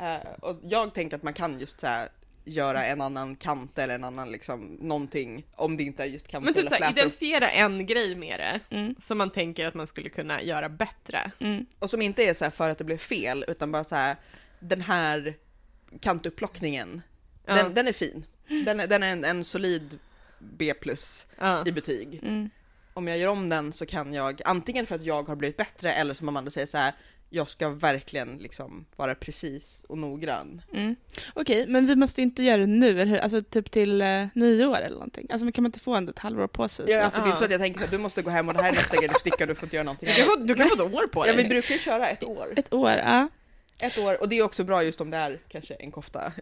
Eh, och jag tänker att man kan just så här, göra en annan kant eller en annan liksom någonting om det inte är just kant Men typ såhär, identifiera en grej med det Mm. som man tänker att man skulle kunna göra bättre. Mm. Och som inte är så här för att det blev fel utan bara så här den här kantupplockningen, Ja. den, den är fin. Den är, den är en, en solid B plus Ja. i betyg. Mm. Om jag gör om den så kan jag antingen för att jag har blivit bättre eller som Amanda säger så här jag ska verkligen liksom vara precis och noggrann. Mm. Okej, men vi måste inte göra det nu, eller hur? Alltså typ till eh, nyår eller någonting. Alltså men kan man inte få ändå ett halvår på sig? Ja, så? alltså, det är inte så att jag tänker att du måste gå hem och det här är nästa grej du stickar, du får inte göra någonting Du kan, få, du kan få ett år på Ja, dig. vi brukar ju köra ett år. Ett år, ja. Ett år, och det är också bra just om det är kanske en kofta.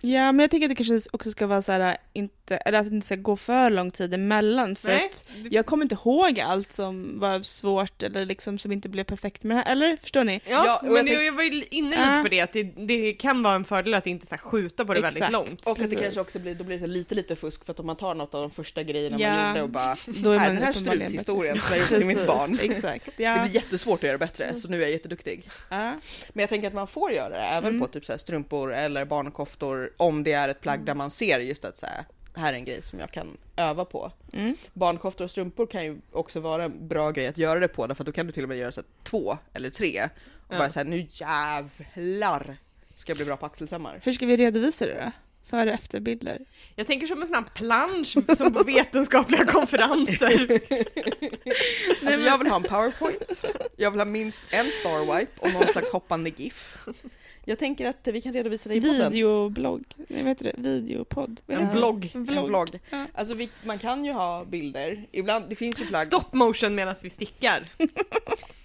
Ja, men jag tänker att det kanske också ska vara så här, inte, eller att det inte ska gå för lång tid emellan för Nej, att jag kommer inte ihåg allt som var svårt eller liksom som inte blev perfekt med det här, eller? Förstår ni? Ja, Ja, och men jag tänk- jag var ju inne lite på det, att det, det kan vara en fördel att inte så här, skjuta på det väldigt Exakt. långt. Och att det kanske också blir, då blir det så lite lite fusk för att om man tar något av de första grejerna man Ja. gjorde och bara *laughs* Då är man den här struthistorien som jag gjorde till mitt barn. Exakt, *laughs* Det ja. blir jättesvårt att göra bättre så nu är jag jätteduktig. ja. Men jag tänker att man får göra det även Mm. på typ så här strumpor eller barnkoftor om det är ett plagg där man ser just att så här, det här är en grej som jag kan öva på. Mm. Barnkoftor och strumpor kan ju också vara en bra grej att göra det på därför att då kan du till och med göra så här, två eller tre och Ja. bara säga nu jävlar ska jag bli bra på axelsömmar. Hur ska vi redovisa det då? Före och efterbilder? Jag tänker som en sån här plansch som på vetenskapliga konferenser. *laughs* Alltså jag vill ha en powerpoint, jag vill ha minst en star wipe och någon slags hoppande GIF. Jag tänker att vi kan redovisa det i podden. Videoblogg? Nej, vad heter det? Videopodd? En vlogg. En vlogg. Ja. Alltså vi, man kan ju ha bilder, ibland, det finns ju plagg Stop motion medan vi stickar. *laughs*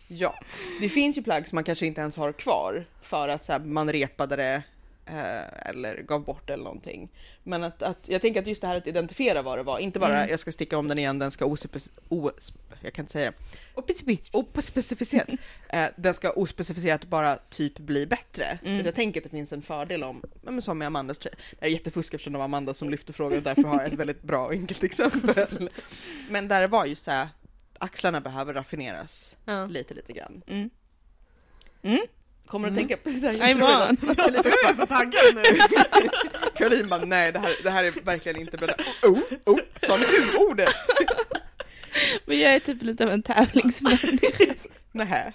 Ja, det finns ju plagg som man kanske inte ens har kvar för att så här, man repade det eh, eller gav bort eller någonting. Men att, att jag tänker att just det här att identifiera vad det var, inte bara Mm. jag ska sticka om den igen, den ska ospec- os- jag kan inte säga. Ospecificerat. *laughs* eh, den ska ospecificerat bara typ bli bättre. Mm. Jag tänker att det finns en fördel om, men som med Amandas tröja. Det är jättefusk eftersom det var Amanda som lyfte frågan och därför har jag ett väldigt bra och enkelt exempel. *laughs* Men där det var just så här, axlarna behöver raffineras Ja. lite lite grann. Mm. Mm. Kommer Mm. tänka på det där? I'm on. Caroline Jag är så taggad nu. *laughs* Caroline bara, nej det här, det här är verkligen inte bra. Oh, oh, sa ni u-ordet? *laughs* Men jag är typ lite av en tävlingsmänniska. *laughs* Nähä.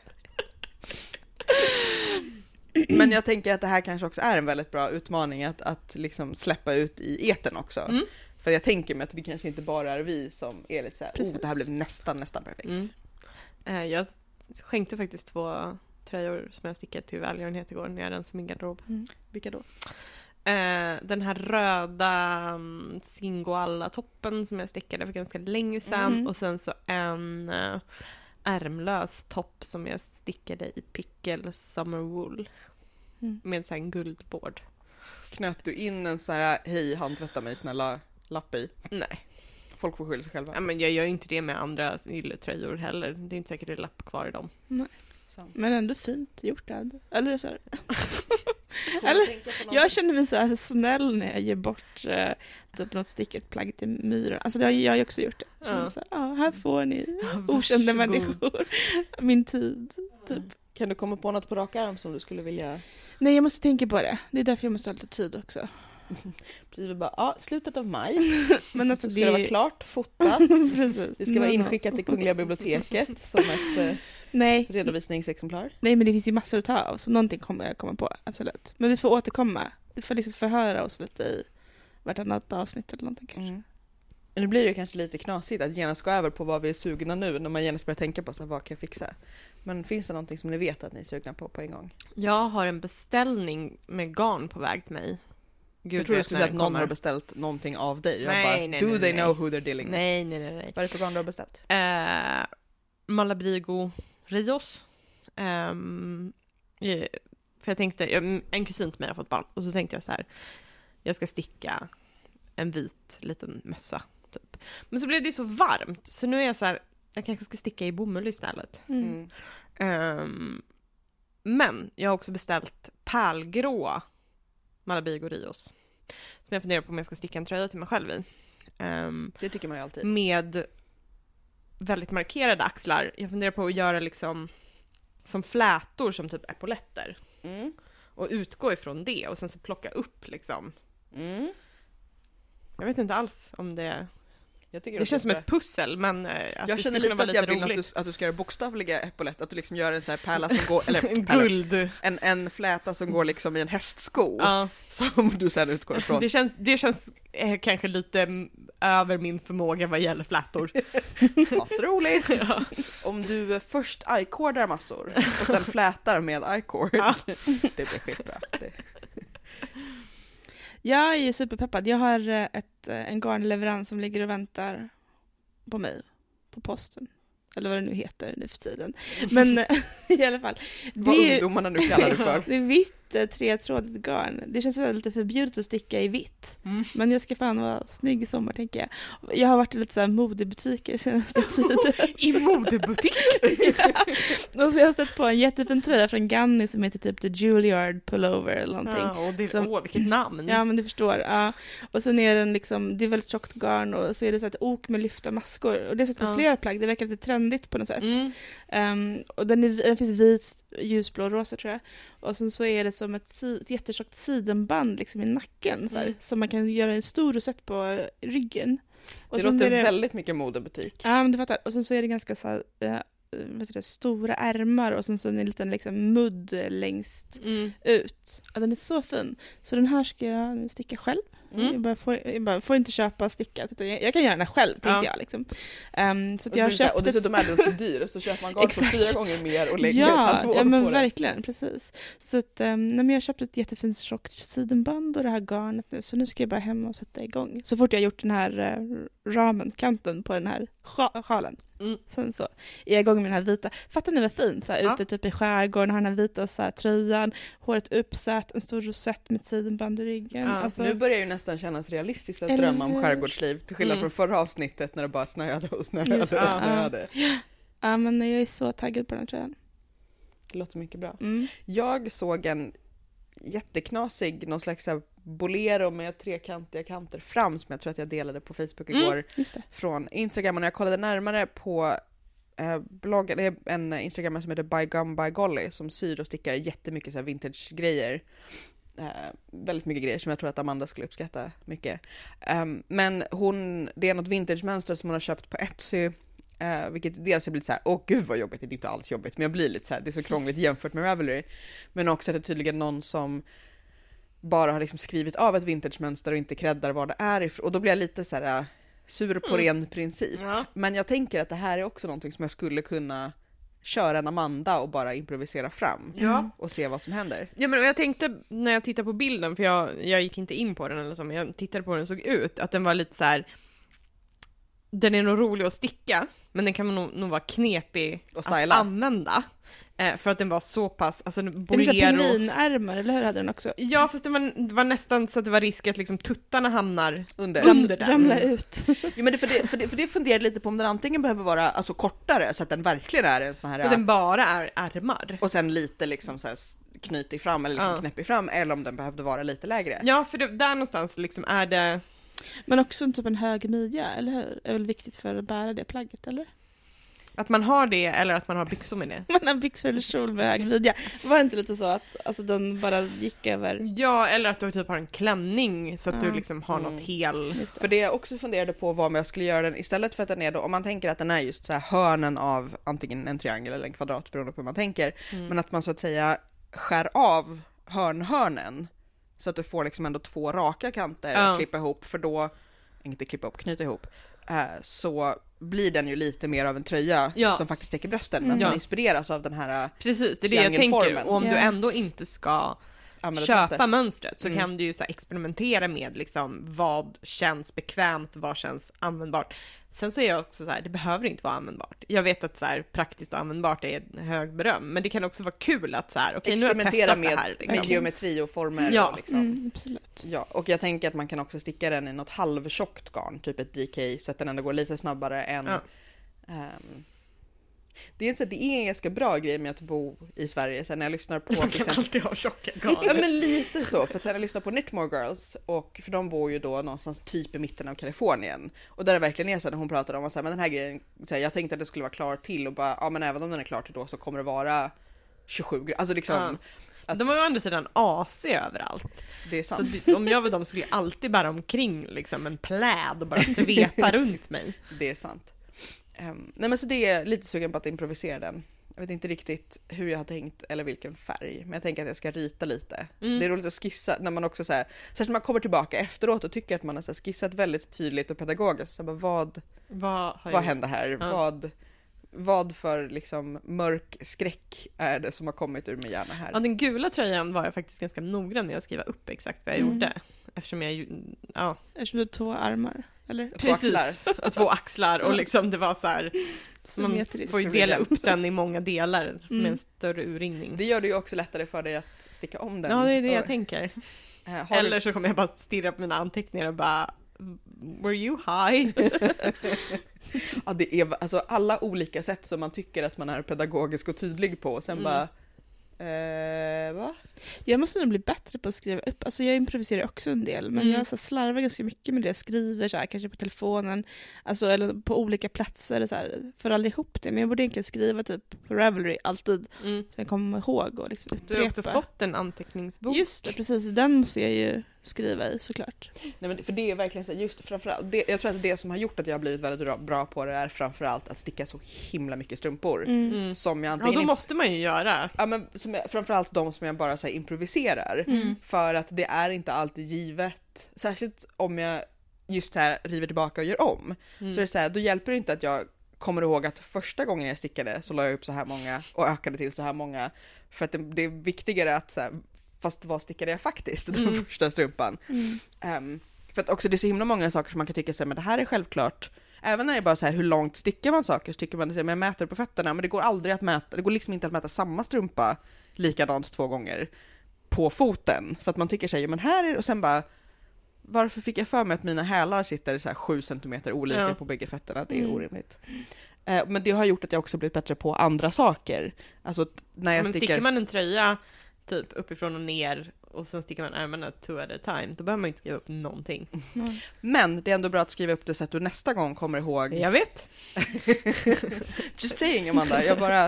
Men jag tänker att det här kanske också är en väldigt bra utmaning att, att liksom släppa ut i eten också. Mm. För jag tänker mig att det kanske inte bara är vi som är lite såhär, oh det här blev nästan, nästan perfekt. Mm. Eh, Jag skänkte faktiskt två tröjor som jag stickat till välgörenhet igår när jag rensade min garderob. Vilka då? Eh, den här röda um, Singoalla-toppen som jag stickade för ganska länge sedan Mm. och sen så en uh, ärmlös topp som jag stickade i Pickle Summer Wool Mm. med så en guldbord. Knöt du in en sån här, hej handtvätta mig snälla, lapp i? Nej, Folk får skylla sig själva. ja, men jag gör ju inte det med andra ylletröjor heller. Det är inte säkert det är lapp kvar i dem. Sant. Men ändå fint gjort av det. Eller så här. *laughs* Eller, Jag känner mig så här snäll när jag ger bort eh, typ något sticket plagg till myran. Alltså det har jag har ju också gjort det. Jag känner Ja. Så här, ja, här får ni Ja, okända människor *laughs* min tid. Typ. Kan du komma på något på rak arm som du skulle vilja? Nej, jag måste tänka på det. Det är därför jag måste ha lite tid också. *laughs* Precis, vi bara, ja, slutet av maj. *laughs* Men alltså Då ska det vara klart, fotat. *laughs* Det ska vara inskickat till Kungliga biblioteket som ett eh, Nej, redovisningsexemplar. nej, men det finns ju massor att ta av, så någonting kommer jag komma på, absolut. Men vi får återkomma. Vi får liksom förhöra oss lite i vartannat avsnitt eller någonting kanske. Mm. Nu blir det kanske lite knasigt att genast gå över på vad vi är sugna nu när man genast börjar tänka på så här, vad kan jag fixa? Men finns det någonting som ni vet att ni är sugna på på en gång? Jag har en beställning med garn på väg till mig. Gud jag tror du skulle säga att någon kommer. har beställt någonting av dig. Jag Nej, bara, nej, do nej, they nej. know who they're dealing with? Nej, nej, nej, nej. Vad är det för garn du har beställt? Eh, Malabrigo Rios. Eh, för jag tänkte, en kusin till mig har fått barn och så tänkte jag så här, jag ska sticka en vit liten mössa. Typ. Men så blev det ju så varmt, så nu är jag så här, jag kanske ska sticka i bomull istället. Mm. Ehm, men jag har också beställt pärlgrå Malabigo Rios. Som jag funderar på om jag ska sticka en tröja till mig själv i. Ehm, Det tycker man ju alltid. med väldigt markerade axlar. Jag funderar på att göra liksom som flätor som typ epauletter. Mm. Och utgå ifrån det och sen så plocka upp liksom. Mm. Jag vet inte alls om det... Jag tycker Det känns som ett pussel men eh, att Jag det känner lite att jag vill att du, att du ska göra bokstavliga epaulett, att du liksom gör en sån här pärla som går, *laughs* eller En guld. en, en fläta som går liksom i en hästsko, Ja. *laughs* som du sen utgår *laughs* ifrån. Det känns, det känns eh, kanske lite över min förmåga vad gäller flätor. Fast roligt! ja. Om du eh, först i-cordar massor och sen flätar med i-cord, Ja. det blir skitbra. Det, Jag är superpeppad. Jag har eh, ett, eh, en garnleverans som ligger och väntar på mig på posten. Eller vad det nu heter nu för tiden. Men eh, *laughs* i alla fall. Det vad är, ju- ungdomarna nu kallar det för. *laughs* det är vitt eh, tretrådigt garn. Det känns väl lite förbjudet att sticka i vitt. Mm. Men jag ska fan vara snygg i sommar tänker jag. Jag har varit i lite så här modebutiker senaste *laughs* tiden. I modebutik? *laughs* och så jag har stött på en jättefin tröja från Ganni som heter typ The Juilliard Pullover eller någonting. Ja, och det, Som- åh, vilket namn! Ja men du förstår. Ja. Och sen är den liksom, det är väldigt tjockt garn och så är det så här ett ok med lyfta maskor. Och det är sett på Ja. flera plagg, det verkar lite trendigt på något sätt. Mm. Ehm, och den, är, den finns vit, ljusblå rosa tror jag. Och sen så är det som ett, ett jättetjockt sidenband liksom i nacken så här, Mm. som man kan göra en stor rosett på eh, ryggen. Och Det låter det, väldigt mycket modebutik. Ja men du fattar. Och sen så är det ganska så här, eh, vet du stora ärmar och sen så är det en liten liksom mudd längst Mm. ut. Ja, den är så fin. Så den här ska jag nu sticka själv. Mm. Jag, bara får, jag bara får inte köpa och sticka, utan jag, jag kan göra den här själv, tänkte Ja. jag. Liksom. Ehm, så jag har så blir det så här, köpt och dessutom ett... är den så *laughs* dyr, så köper man garn för fyra gånger mer och lägger ett Ja, halvår ja men på det. verkligen, precis. Så att, um, nej, jag har köpt ett jättefint tjockt sidenband och det här garnet nu, så nu ska jag bara hem och sätta igång. Så fort jag har gjort den här eh, ramen, kanten på den här sja- sjalen, Mm. sen så är jag igång med den här vita. Fattar ni vad fint? Så här, Ja. Ute typ i skärgården, har den här vita så här, tröjan, håret uppsatt, en stor rosett med sidenband i ryggen. Ja, alltså, Nu börjar ju nästan kännas realistiskt att Eller drömma om skärgårdsliv, till skillnad Mm. från förra avsnittet när det bara snöade och snöade och Just det. snöade. ja, men jag är så taggad på den här tröjan. Det låter mycket bra. Mm. Jag såg en jätteknasig, någon slags här bolero med trekantiga kanter fram som jag tror att jag delade på Facebook Mm. igår det. från Instagram och när jag kollade närmare på eh, bloggen, det är en Instagram som heter By Gum By Golly som syr och stickar jättemycket så här vintage-grejer. Eh, väldigt mycket grejer som jag tror att Amanda skulle uppskatta mycket. Ehm, men hon, det är något vintage-mönster som hon har köpt på Etsy Uh, vilket dels jag blir så här, åh gud vad jobbigt, det är inte alls jobbigt, men jag blir lite så här, det är så krångligt jämfört med Ravelry. Men också att det är tydligen någon som bara har liksom skrivit av ett vintage-mönster och inte creddar var det är ifrån. Och då blir jag lite så här uh, sur på Mm. ren princip. Ja. Men jag tänker att det här är också någonting som jag skulle kunna köra en Amanda och bara improvisera fram Ja. och se vad som händer. Ja men jag tänkte när jag tittade på bilden, för jag, jag gick inte in på den eller så, men jag tittade på hur den såg ut, att den var lite så här. Den är nog rolig att sticka, men den kan nog, nog vara knepig Och att använda. Eh, för att den var så pass, alltså Det lite bolero... pingvinärmar, eller hur hade den också? Ja fast det var, det var nästan så att det var risk att liksom tuttarna hamnar Under. under den. Ramla ut. *laughs* Jo, men det, för, det, för, det, för det funderade lite på om den antingen behöver vara alltså, kortare så att den verkligen är en sån här Så den bara är ärmar. och sen lite liksom så här knytig fram eller liksom Ja. knäppig fram eller om den behövde vara lite lägre. Ja för det, där någonstans liksom är det, Men också en typ en hög midja, eller hur? är väl viktigt för att bära det plagget, eller? att man har det eller att man har byxor med det. *laughs* Man har byxor eller kjol med hög midja. Var det inte lite så att alltså, den bara gick över? Ja eller att du typ har en klänning så att Ja. du liksom har något Mm. hel... Just det. För det jag också funderade på var om jag skulle göra den istället för att den är då, om man tänker att den är just så här hörnen av antingen en triangel eller en kvadrat beroende på hur man tänker, Mm. men att man så att säga skär av hörnhörnen så att du får liksom ändå två raka kanter Ja. att klippa ihop för då, inte klippa ihop, knyta ihop, eh, så blir den ju lite mer av en tröja Ja. som faktiskt täcker brösten, men Mm. att man Ja. inspireras av den här Precis, det är det jag tänker. Och om du Ja. ändå inte ska använda köpa mönster. mönstret så Mm. kan du ju så experimentera med liksom vad känns bekvämt, vad känns användbart. Sen så är jag också så här, det behöver inte vara användbart. Jag vet att så här, praktiskt och användbart är en hög beröm, men det kan också vara kul att så här, okej nu har jag Experimentera testat med, det här. med Liksom. geometri och former. Ja. Och liksom. Mm, absolut. Ja, och jag tänker att man kan också sticka den i något halvtjockt garn, typ ett DK, så att den ändå går lite snabbare än... Ja. ehm, det, är så- det är en ganska bra grej med att bo i Sverige, sen när jag lyssnar på Man kan exempel... alltid ha tjocka Ja garn. men lite så, för sen när jag lyssnar på Knitmore Girls, och för de bor ju då någonstans typ i mitten av Kalifornien. Och där det verkligen är så när hon pratade om att så men den här grejen, så här, jag tänkte att det skulle vara klar till och bara, ja men även om den är klar till då så kommer det vara 27 grader. Alltså liksom, att- De har ju å andra sidan AC överallt. det är Så sant. det- om jag var dem skulle jag alltid bära omkring liksom en pläd och bara svepa *laughs* runt mig. Det är sant. Ehm, nej men så det är lite sugen på att improvisera den. Jag vet inte riktigt hur jag har tänkt eller vilken färg, men jag tänker att jag ska rita lite. Mm. Det är roligt att skissa när man också så här, särskilt när man kommer tillbaka efteråt och tycker att man har så här skissat väldigt tydligt och pedagogiskt. Så bara, vad, Vad, har vad jag- hände här? Ja. Vad, vad för liksom mörk skräck är det som har kommit ur min hjärna här? Ja, den gula tröjan var jag faktiskt ganska noggrann med att skriva upp exakt vad jag Mm. gjorde. Eftersom jag ju, ja, Eftersom du har två armar, eller? Två precis. *laughs* Och två axlar och liksom det var så här. Man får ju dela upp den i många delar med Mm. en större urringning. Det gör det ju också lättare för dig att sticka om den. Ja, det är det jag Och, tänker. eh, har du- Eller så kommer jag bara stirra på mina anteckningar och bara Were you high? *laughs* Ja, det är alltså alla olika sätt som man tycker att man är pedagogisk och tydlig på. Och sen Mm. bara, eh, va? Jag måste nog bli bättre på att skriva upp. Alltså jag improviserar också en del, men Mm. jag så slarvar ganska mycket med det. Jag skriver så här, kanske på telefonen, alltså, eller på olika platser. Så här, får aldrig ihop det. Men jag borde egentligen skriva typ på Ravelry alltid, Mm. så jag kommer ihåg och liksom Du har också fått en anteckningsbok. Just det, precis. Den måste jag ju skriva i såklart. Nej, men för det är verkligen så just framförallt, det, jag tror att det som har gjort att jag har blivit väldigt bra, på det är framförallt att sticka så himla mycket strumpor. Mm. Som jag Ja, antingen då inte- måste man ju göra. Ja men som jag, framförallt de som jag bara så här, improviserar. Mm. För att det är inte alltid givet. Särskilt om jag just här river tillbaka och gör om. Mm. Så är det så här, då hjälper det inte att jag kommer ihåg att första gången jag stickade så la jag upp så här många och ökade till så här många. För att det, det är viktigare att så här, fast vad stickade jag faktiskt den Mm. första strumpan? Mm. Ehm, för att också det är så himla många saker som man kan tycka så här, men det här är självklart. Även när det är bara så här, hur långt stickar man saker så tycker man att jag mäter på fötterna, men det går aldrig att mäta, det går liksom inte att mäta samma strumpa likadant två gånger på foten. För att man tycker sig, men här är det, och sen bara, varför fick jag för mig att mina hälar sitter så här sju centimeter olika Ja. på bägge fötterna? Det är Mm. orimligt. Eh, men det har gjort att jag också blivit bättre på andra saker. Alltså när jag Men stickar... sticker man en tröja typ uppifrån och ner och sen sticker man ärmarna two at a time, då behöver man inte skriva upp någonting. Mm. Men det är ändå bra att skriva upp det så att du nästa gång kommer ihåg Jag vet. *laughs* Just saying Amanda, jag bara...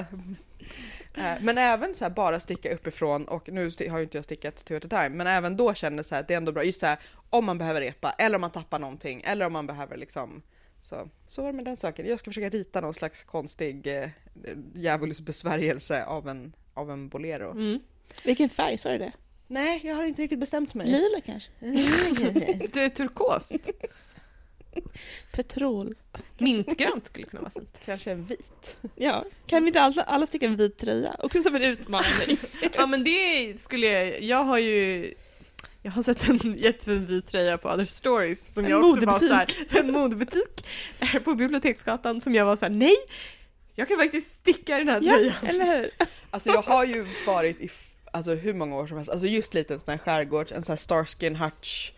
Eh, Men även så här bara sticka uppifrån och nu har ju inte jag stickat two at a time, men även då känner jag att det är ändå bra, just så här om man behöver repa eller om man tappar någonting eller om man behöver liksom så, så var det med den saken. Jag ska försöka rita någon slags konstig eh, djävulsbesvärjelse av en, av en bolero. Mm. Vilken färg, sa du det? Nej, jag har inte riktigt bestämt mig. Lila kanske? *laughs* Det är turkos. Petrol. Mintgrönt skulle kunna vara fint. Kanske en vit. Ja, kan vi inte alla, alla sticka en vit tröja? Också som en utmaning. *laughs* Ja men det skulle jag, jag har ju jag har sett en jättefin vit tröja på Other Stories som En jag också var så modebutik. här, en modebutik *laughs* på Biblioteksgatan som jag var så här: nej, jag kan faktiskt sticka den här ja, tröjan. eller hur? Alltså jag har ju varit i alltså, hur många år som helst, alltså just lite en sån här skärgårds, en sån här Starskin Hutch.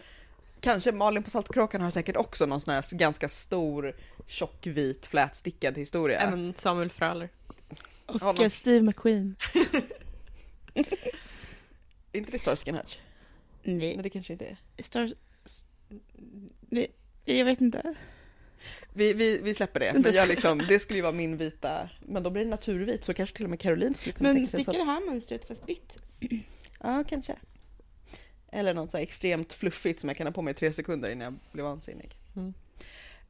Kanske Malin på Saltkråkan har säkert också någon sån här ganska stor, tjock, vit, flätstickad historia. Även Samuel Fröler. Och eh, Steve McQueen. Är *laughs* inte det Starskin Hutch? Nej. Nej det kanske inte är. Star... s- Nej, jag vet inte. Vi, vi, vi släpper det, men jag liksom, det skulle ju vara min vita, men då blir det naturvit så kanske till och med Caroline skulle kunna Men tänka sig stickar så. det här mönstret fast vitt? Ja, kanske. Eller något så extremt fluffigt som jag kan ha på mig i tre sekunder innan jag blir vansinnig. Mm.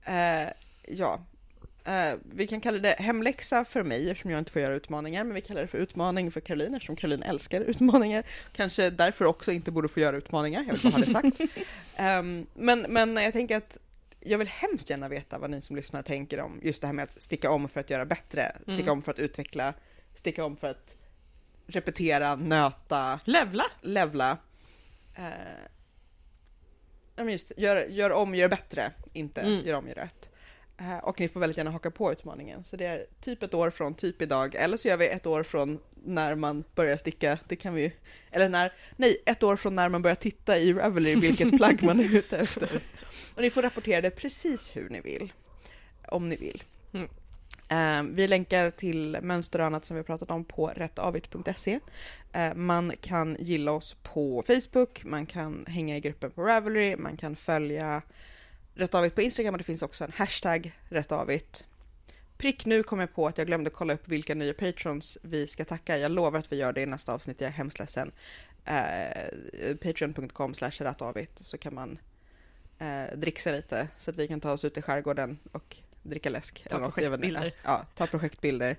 Eh, ja, Eh, vi kan kalla det hemläxa för mig eftersom jag inte får göra utmaningar, men vi kallar det för utmaning för Caroline eftersom Caroline älskar utmaningar. Kanske därför också inte borde få göra utmaningar, jag vill bara ha det sagt. *laughs* Ehm, men, men jag tänker att jag vill hemskt gärna veta vad ni som lyssnar tänker om just det här med att sticka om för att göra bättre, sticka Mm. om för att utveckla, sticka om för att repetera, nöta, Levla. levla. Eh, ja, men just, gör, gör om, gör bättre, inte Mm. gör om, gör rätt. Eh, och ni får väldigt gärna haka på utmaningen. Så det är typ ett år från typ idag, eller så gör vi ett år från när man börjar sticka, det kan vi ju, eller när, nej, ett år från när man börjar titta i Ravelry vilket plagg man är ute efter. Och ni får rapportera det precis hur ni vill, om ni vill. Mm. Eh, vi länkar till mönster och annat som vi har pratat om på rättavigt.se. Eh, man kan gilla oss på Facebook, man kan hänga i gruppen på Ravelry, man kan följa Rättavigt på Instagram och det finns också en hashtag Rättavigt. Prick nu kom jag på att jag glömde kolla upp vilka nya patrons vi ska tacka. Jag lovar att vi gör det i nästa avsnitt, jag är hemskt ledsen. Eh, Patreon.com slash rättavigt så kan man eh, dricksa lite så att vi kan ta oss ut i skärgården och dricka läsk. Ta något, vet inte. projektbilder. Ja, ta projektbilder.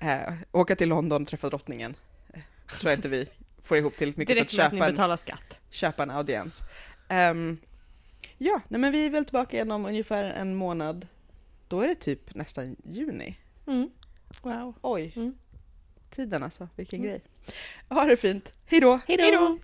Eh, åka till London och träffa drottningen. Eh, tror jag inte vi får ihop till mycket Det för att räcker med att ni köpa en, skatt. köpa en audiens. Ehm, ja, nej men vi är väl tillbaka igen om ungefär en månad. Då är det typ nästan juni. Mm. Wow. Oj, Mm. tiden alltså, vilken Mm. grej. Ha det fint, hejdå! Hej då!